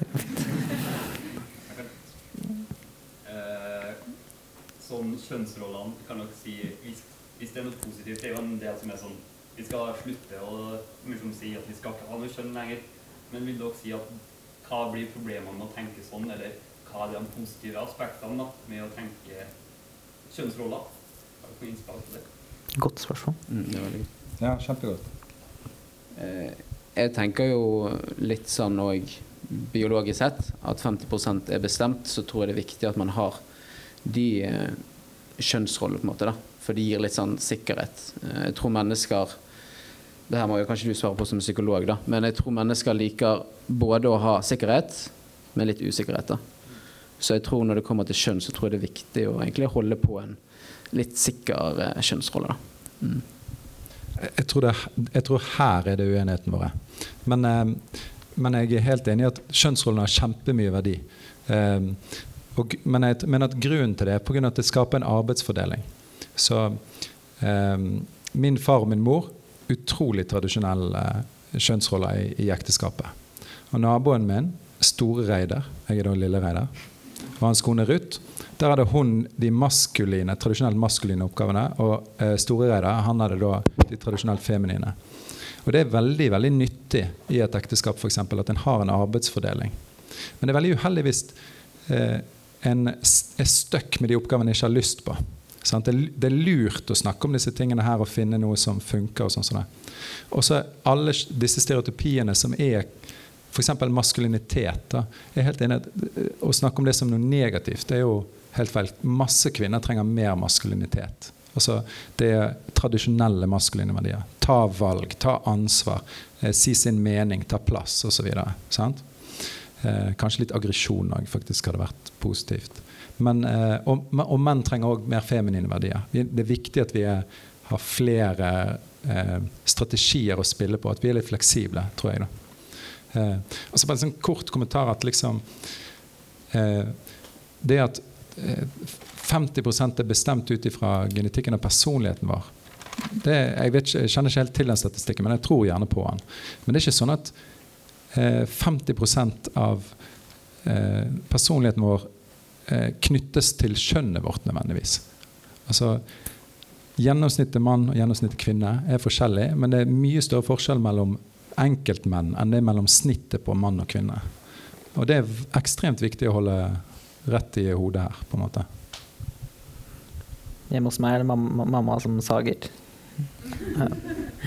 [SPEAKER 5] Sånn kjønnsrollene kan dere si hvis, hvis, det er noe positivt, det er jo en del som er sånn Vi skal slutte å liksom, si at vi skal ikke ha noe kjønn lenger. Men vil dere si at hva blir problemene med å tenke sånn, eller hva er de positive aspektene da, med å tenke kjønnsroller? Har dere noe innspill på det?
[SPEAKER 1] Godt spørsmål.
[SPEAKER 2] Mm, det var litt.
[SPEAKER 3] Ja, kjempegodt.
[SPEAKER 2] Eh, jeg tenker jo litt sånn òg biologisk sett at 50% er bestemt, så tror jeg det er viktig at man har de eh, kjønnsrollene, på en måte, da. For det gir litt sånn sikkerhet. Eh, jeg tror mennesker Det her må jo kanskje du svare på som psykolog, da. Men jeg tror mennesker liker både å ha sikkerhet, men litt usikkerhet. da. Så jeg tror når det kommer til kjønn, så tror jeg det er viktig å egentlig holde på en litt sikker kjønnsrolle. kjønnsrolle. Mm.
[SPEAKER 3] Jeg, tror det, jeg, tror her er det uenigheten vår. Men, eh, men, jeg er helt enig i at kjønnsrollen har kjempemye verdi. Og, men jeg men, at grunnen til det er pga. at det skaper en arbeidsfordeling. Så eh, min far og min mor utrolig tradisjonelle eh, kjønnsroller i, i, ekteskapet. Og naboen min, Store Reidar, jeg er da Lille Reidar, og hans kone Ruth der hadde hun de maskuline, tradisjonelt maskuline oppgavene, og eh, Storereida han hadde da de tradisjonelt feminine. Og Det er veldig veldig nyttig i et ekteskap for eksempel, at en har en arbeidsfordeling. Men det er veldig uheldig hvis eh, en er stuck med de oppgavene en ikke har lyst på. Sant? Det, er lurt å snakke om disse tingene her og finne noe som funker. Og sånn Og så alle disse stereotypiene som er f.eks. maskulinitet. Da, er helt enig eh, Å snakke om det som noe negativt det er jo helt feil. Masse kvinner trenger mer maskulinitet. Altså, det er tradisjonelle maskuline verdier. Ta valg, ta ansvar, eh, si sin mening, ta plass osv. Eh, kanskje litt aggresjon òg faktisk hadde vært positivt. Men, eh, og, og, menn trenger òg mer feminine verdier. Det er viktig at vi er, har flere eh, strategier å spille på. At vi er litt fleksible, tror jeg. da. Eh, og så bare en sånn kort kommentar at liksom eh, Det at 50 er bestemt ut ifra genetikken og personligheten vår. Det, jeg, vet, jeg, kjenner ikke helt til den statistikken, men jeg tror gjerne på den. Men det er ikke sånn at eh, 50% av eh, personligheten vår eh, knyttes til kjønnet vårt nødvendigvis. Altså, Gjennomsnittet mann og gjennomsnittet kvinne er forskjellig, men det er mye større forskjell mellom enkeltmenn enn det er mellom snittet på mann og kvinne. Og det er ekstremt viktig å holde rett i hodet her, på en måte.
[SPEAKER 1] Hjemme hos meg er det mamma, mamma som sager.
[SPEAKER 3] Ja.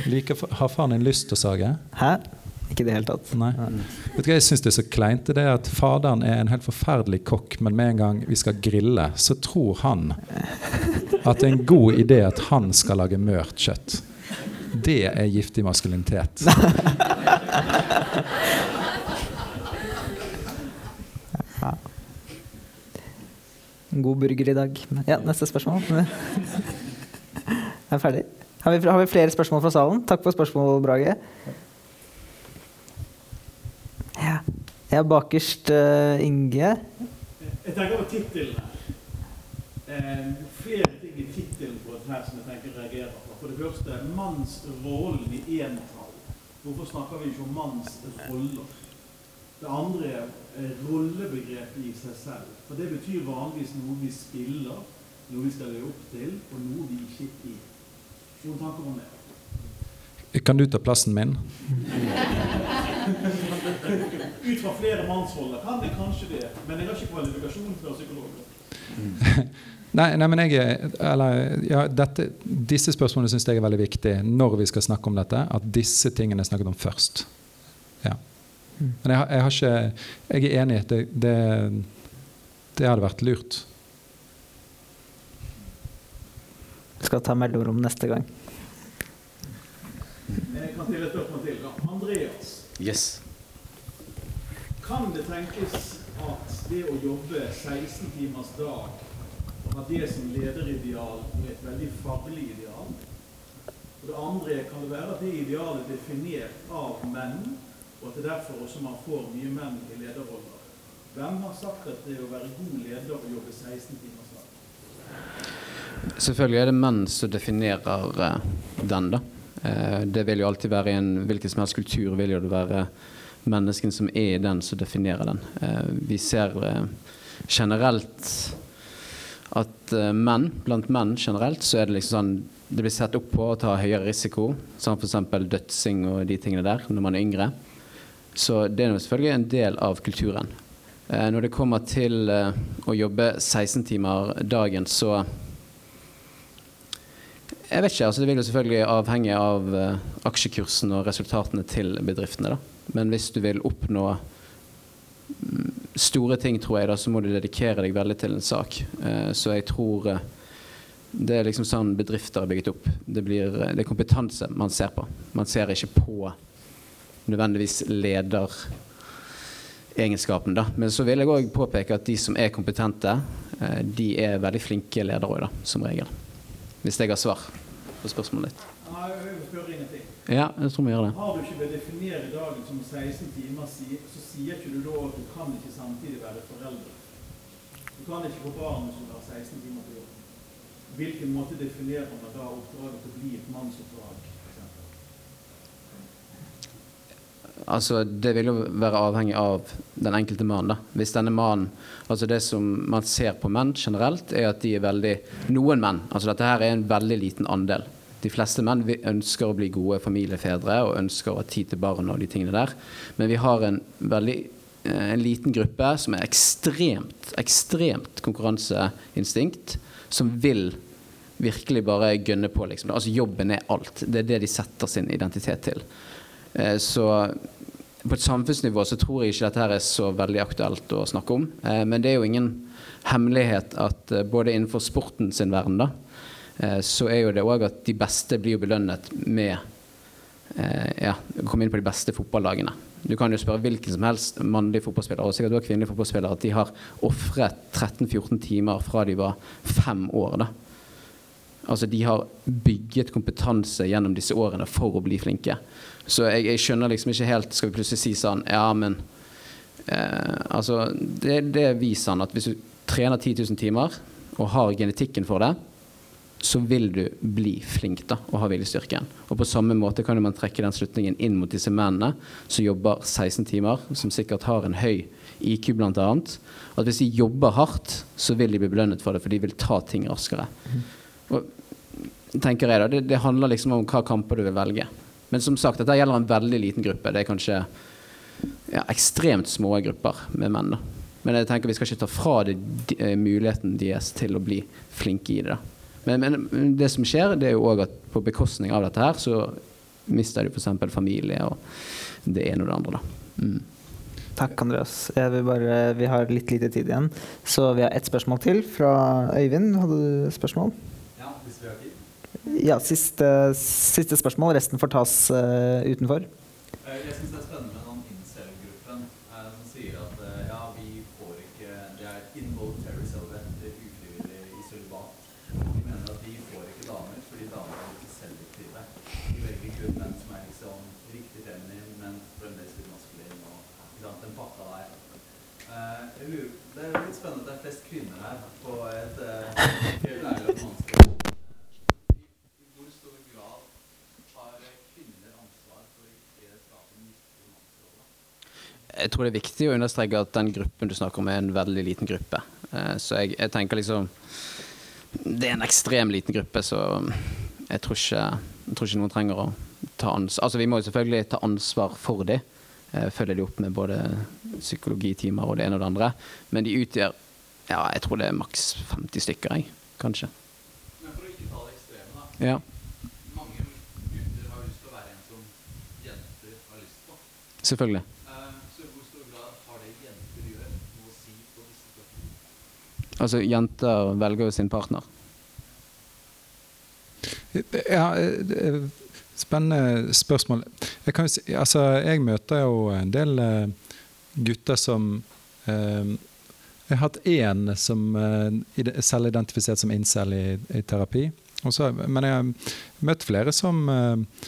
[SPEAKER 3] Like, har faren din lyst til å sage?
[SPEAKER 1] Hæ? Ikke i det hele tatt.
[SPEAKER 3] Nei. Vet du hva jeg syns er så kleint? Det er at Faderen er en helt forferdelig kokk, men med en gang vi skal grille, så tror han at det er en god idé at han skal lage mørt kjøtt. Det er giftig maskulinitet.
[SPEAKER 1] En god burger i dag. Ja, neste spørsmål. Jeg er ferdig. Har vi, har vi flere spørsmål fra salen? Takk for spørsmål, Brage. Ja, ja bakerst uh, Inge.
[SPEAKER 6] Jeg tenker på tittelen her. Eh, flere ting i tittelen på dette som jeg tenker reagerer på. For det første, mannsrollen i entall. Hvorfor snakker vi ikke om mannsroller? Det andre er rollebegrepet i seg selv. For det betyr vanligvis noe vi spiller, noe vi skal leve opp til, og noe vi ikke er. Noen tanker om det?
[SPEAKER 3] Kan du ta plassen min?
[SPEAKER 6] Ut fra flere mannsroller kan det kanskje det, men jeg har ikke kvalifikasjon fra psykolog.
[SPEAKER 3] Nei, nei, men jeg, eller, ja, dette, Disse spørsmålene syns jeg er veldig viktig når vi skal snakke om dette. At disse tingene er snakket om først. Ja. Men jeg, jeg, har ikke, jeg er enig i at det, det, det hadde vært lurt.
[SPEAKER 1] Jeg skal ta mellomrom neste gang.
[SPEAKER 6] Jeg kan stille et spørsmål til. da. Andreas,
[SPEAKER 2] Yes.
[SPEAKER 6] kan det tenkes at det å jobbe 16 timers dag og ha det som lederideal er et veldig faglig ideal? Og det andre, kan det være at det idealet er definert av menn, og at det er derfor også man får mye menn i lederroller? Hvem har sagt at det å være god leder og jobbe 16 timers dag?
[SPEAKER 2] Selvfølgelig er det menn som definerer eh, den, da. Eh, det vil jo alltid være en hvilken som helst kultur vil jo det være menneskene som er i den, som definerer den. Eh, vi ser eh, generelt at menn, blant menn generelt, så er det liksom sånn det blir sett opp på å ta høyere risiko, som f.eks. dødsing og de tingene der, når man er yngre. Så det er jo selvfølgelig en del av kulturen. Når det kommer til å jobbe 16 timer dagen, så Jeg vet ikke. altså Det vil jo selvfølgelig avhenge av uh, aksjekursen og resultatene til bedriftene. da. Men hvis du vil oppnå mm, store ting, tror jeg, da, så må du dedikere deg veldig til en sak. Uh, så jeg tror uh, det er liksom sånn bedrifter er bygget opp. Det, blir, det er kompetanse man ser på. Man ser ikke på nødvendigvis lederegenskapen. da. Men så vil jeg òg påpeke at de som er kompetente, de er veldig flinke ledere òg, som regel. Hvis jeg har svar på spørsmålet ditt.
[SPEAKER 6] Nei, jeg spørre ingenting.
[SPEAKER 2] Ja, jeg tror vi gjør det.
[SPEAKER 6] Har du ikke ved definere dagen som 16 timer, så sier ikke du da at du kan ikke samtidig være forelder. Du kan ikke få barn hvis du har 16 timer på jobb. Hvilken måte definerer man da oppdraget til å bli et mannsoppdrag?
[SPEAKER 2] Altså, det vil jo være avhengig av den enkelte mann. da. Hvis denne mannen altså Det som man ser på menn generelt, er at de er veldig Noen menn. altså Dette her er en veldig liten andel. De fleste menn vi ønsker å bli gode familiefedre og ønsker å ha tid til barn og de tingene der. Men vi har en veldig eh, en liten gruppe som er ekstremt, ekstremt konkurranseinstinkt, som vil virkelig bare gønne på. Liksom. Altså Jobben er alt. Det er det de setter sin identitet til. Eh, Så på et samfunnsnivå så tror jeg ikke dette her er så veldig aktuelt å snakke om. Eh, Men det er jo ingen hemmelighet at både innenfor sporten sin verden, da, så er jo det òg at de beste blir jo belønnet med eh, ja, å komme inn på de beste fotballagene. Du kan jo spørre hvilken som helst mannlig fotballspiller og sikkert også kvinnelig fotballspiller at de har ofret 13-14 timer fra de var fem år. da. Altså De har bygget kompetanse gjennom disse årene for å bli flinke. Så jeg, jeg skjønner liksom ikke helt Skal vi plutselig si sånn Ja, men eh, Altså, det, det viser han at hvis du trener 10 000 timer og har genetikken for det, så vil du bli flink da, og ha viljestyrken. Og på samme måte kan man trekke den slutningen inn mot disse mennene som jobber 16 timer, som sikkert har en høy IQ bl.a. At hvis de jobber hardt, så vil de bli belønnet for det, for de vil ta ting raskere. Og tenker jeg da, det, det handler liksom om hva kamper du vil velge. Men som sagt, dette gjelder en veldig liten gruppe. Det er kanskje ja, ekstremt små grupper med menn. da. Men jeg tenker vi skal ikke ta fra dem de, eh, muligheten deres til å bli flinke i det. da. Men, men det som skjer, det er jo òg at på bekostning av dette her, så mister de f.eks. familie og det ene og det andre. da. Mm.
[SPEAKER 1] Takk, Andreas. Jeg vil bare, vi har litt lite tid igjen, så vi har ett spørsmål til fra Øyvind. Hadde du spørsmål?
[SPEAKER 7] Ja,
[SPEAKER 1] Ja, siste, siste spørsmål. Resten får tas uh, utenfor.
[SPEAKER 7] Eh, Jeg syns det er spennende med den incel-gruppen eh, som sier at eh, ja, vi får ikke Det er involuntary celibate, det er ufrivillig i sølibat. De mener at de får ikke damer fordi damer er ikke selektive. De velger kun menn som er liksom riktig feminin, men fremdeles litt maskulin og ikke sant, en pakka der. Eh, jeg lurer, det er litt spennende at det er flest kvinner her på et eh, helt ærlig og mannslig I i hvor stor grad har kvinner ansvar for å ikke skape en nyttig mannsrolle?
[SPEAKER 2] Jeg tror det er viktig å understreke at den gruppen du snakker om, er en veldig liten gruppe. Eh, Så jeg, jeg tenker liksom Det er en ekstrem liten gruppe, så jeg tror ikke, jeg tror ikke noen trenger å ta ansvar Altså, vi må jo selvfølgelig ta ansvar for dem. Følge dem opp med både psykologitimer og det ene og det andre. Men de utgjør Ja, jeg tror det er maks 50 stykker, jeg. Kanskje.
[SPEAKER 7] Men for å ikke ta det ekstreme, da.
[SPEAKER 2] Ja.
[SPEAKER 7] Mange gutter har lyst til å være en som jenter har lyst på.
[SPEAKER 2] Selvfølgelig.
[SPEAKER 7] Eh, Så i hvor stor grad har det jenter gjør noe å si på disse spørsmålene?
[SPEAKER 2] Altså, jenter velger jo sin partner.
[SPEAKER 3] Ja, eh, spennende spørsmål. Jeg, si, altså, jeg møter jo en del eh, gutter som eh, Jeg har hatt én som eh, ide- selvidentifisert som incel i, i terapi. Også, men jeg har møtt flere som eh,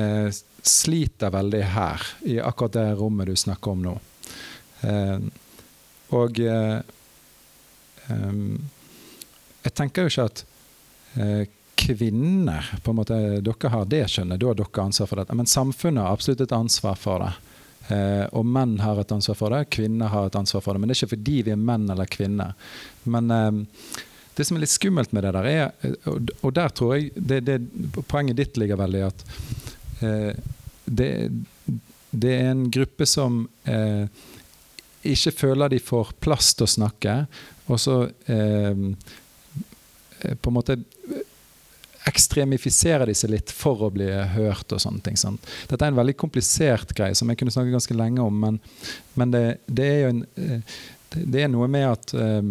[SPEAKER 3] eh, sliter veldig her, i akkurat det rommet du snakker om nå. Eh, og eh, jeg tenker jo ikke at eh, kvinner på en måte, Dere har det skjønnet, da har dere ansvar for dette. Men samfunnet har absolutt et ansvar for det. Eh, og menn har et ansvar for det, kvinner har et ansvar for det. Men det er ikke fordi vi er menn eller kvinner. Men eh, det som er litt skummelt med det der, er eh, Og, der tror jeg det, det, Poenget ditt ligger veldig at det, det er en gruppe som ikke føler de får plass til å snakke, og så eh, eh, på en måte ekstremifisere seg litt for å bli hørt og sånne ting. Sant? Dette er en veldig komplisert greie som jeg kunne snakke ganske lenge om, men, men det, det er jo en eh, det, er noe med at eh,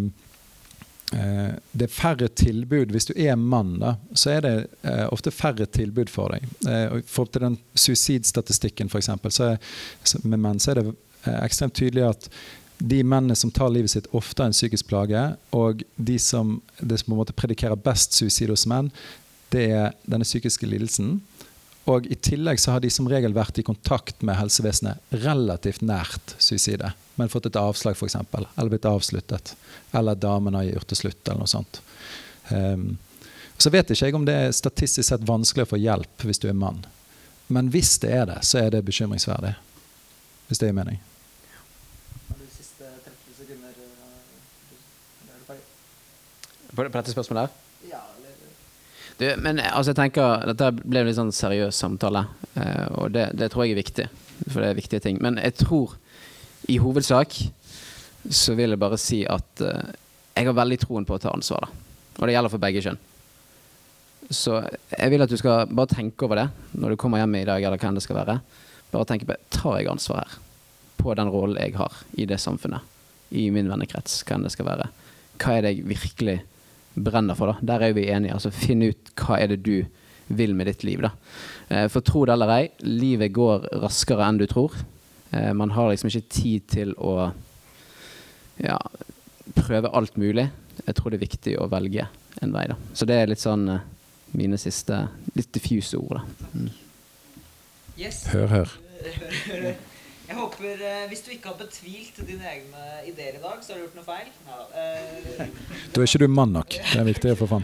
[SPEAKER 3] det er færre tilbud. Hvis du er mann, da, så er det eh, ofte færre tilbud for deg. Eh, for til den suicidstatistikken, f.eks., med menn, så er det ekstremt tydelig at de mennene som tar livet sitt, ofte har en psykisk plage. Og de som, det som på en måte predikerer best suicid hos menn, det er denne psykiske lidelsen. Og i tillegg så har de som regel vært i kontakt med helsevesenet relativt nært suicidet, men fått et avslag f.eks., eller blitt avsluttet. Eller damen har gjort det slutt, eller noe sånt. Um, så vet ikke jeg om det er statistisk sett vanskelig å få hjelp hvis du er mann. Men hvis det er det, så er det bekymringsverdig. Hvis det gir mening.
[SPEAKER 2] På, på dette spørsmålet her? Du, men altså, jeg tenker, Dette ble en litt sånn seriøs samtale, eh, og det, det tror jeg er viktig. For det er viktige ting. Men jeg tror i hovedsak så vil jeg bare si at eh, jeg har veldig troen på å ta ansvar. da. Og det gjelder for begge kjønn. Så jeg vil at du skal bare tenke over det når du kommer hjem i dag, eller hvem det skal være. Bare tenke på tar jeg ansvar her? På den rollen jeg har i det samfunnet. I min vennekrets, hvem det skal være. Hva er det jeg virkelig brenner for? da? Der er vi enige. altså Finn ut hva er det du vil med ditt liv. da. Eh, For tro det eller ei, livet går raskere enn du tror. Eh, Man har liksom ikke tid til å ja, prøve alt mulig. Jeg tror det er viktig å velge en vei. da. Så det er litt sånn eh, mine siste litt diffuse ord. da. Mm.
[SPEAKER 1] Yes.
[SPEAKER 3] Hør, hør.
[SPEAKER 1] Jeg håper, eh, Hvis du ikke har betvilt dine egne ideer i dag, så har du gjort noe feil. Ja, Eh,
[SPEAKER 3] Da er ikke du mann nok. Det er viktig å få fram.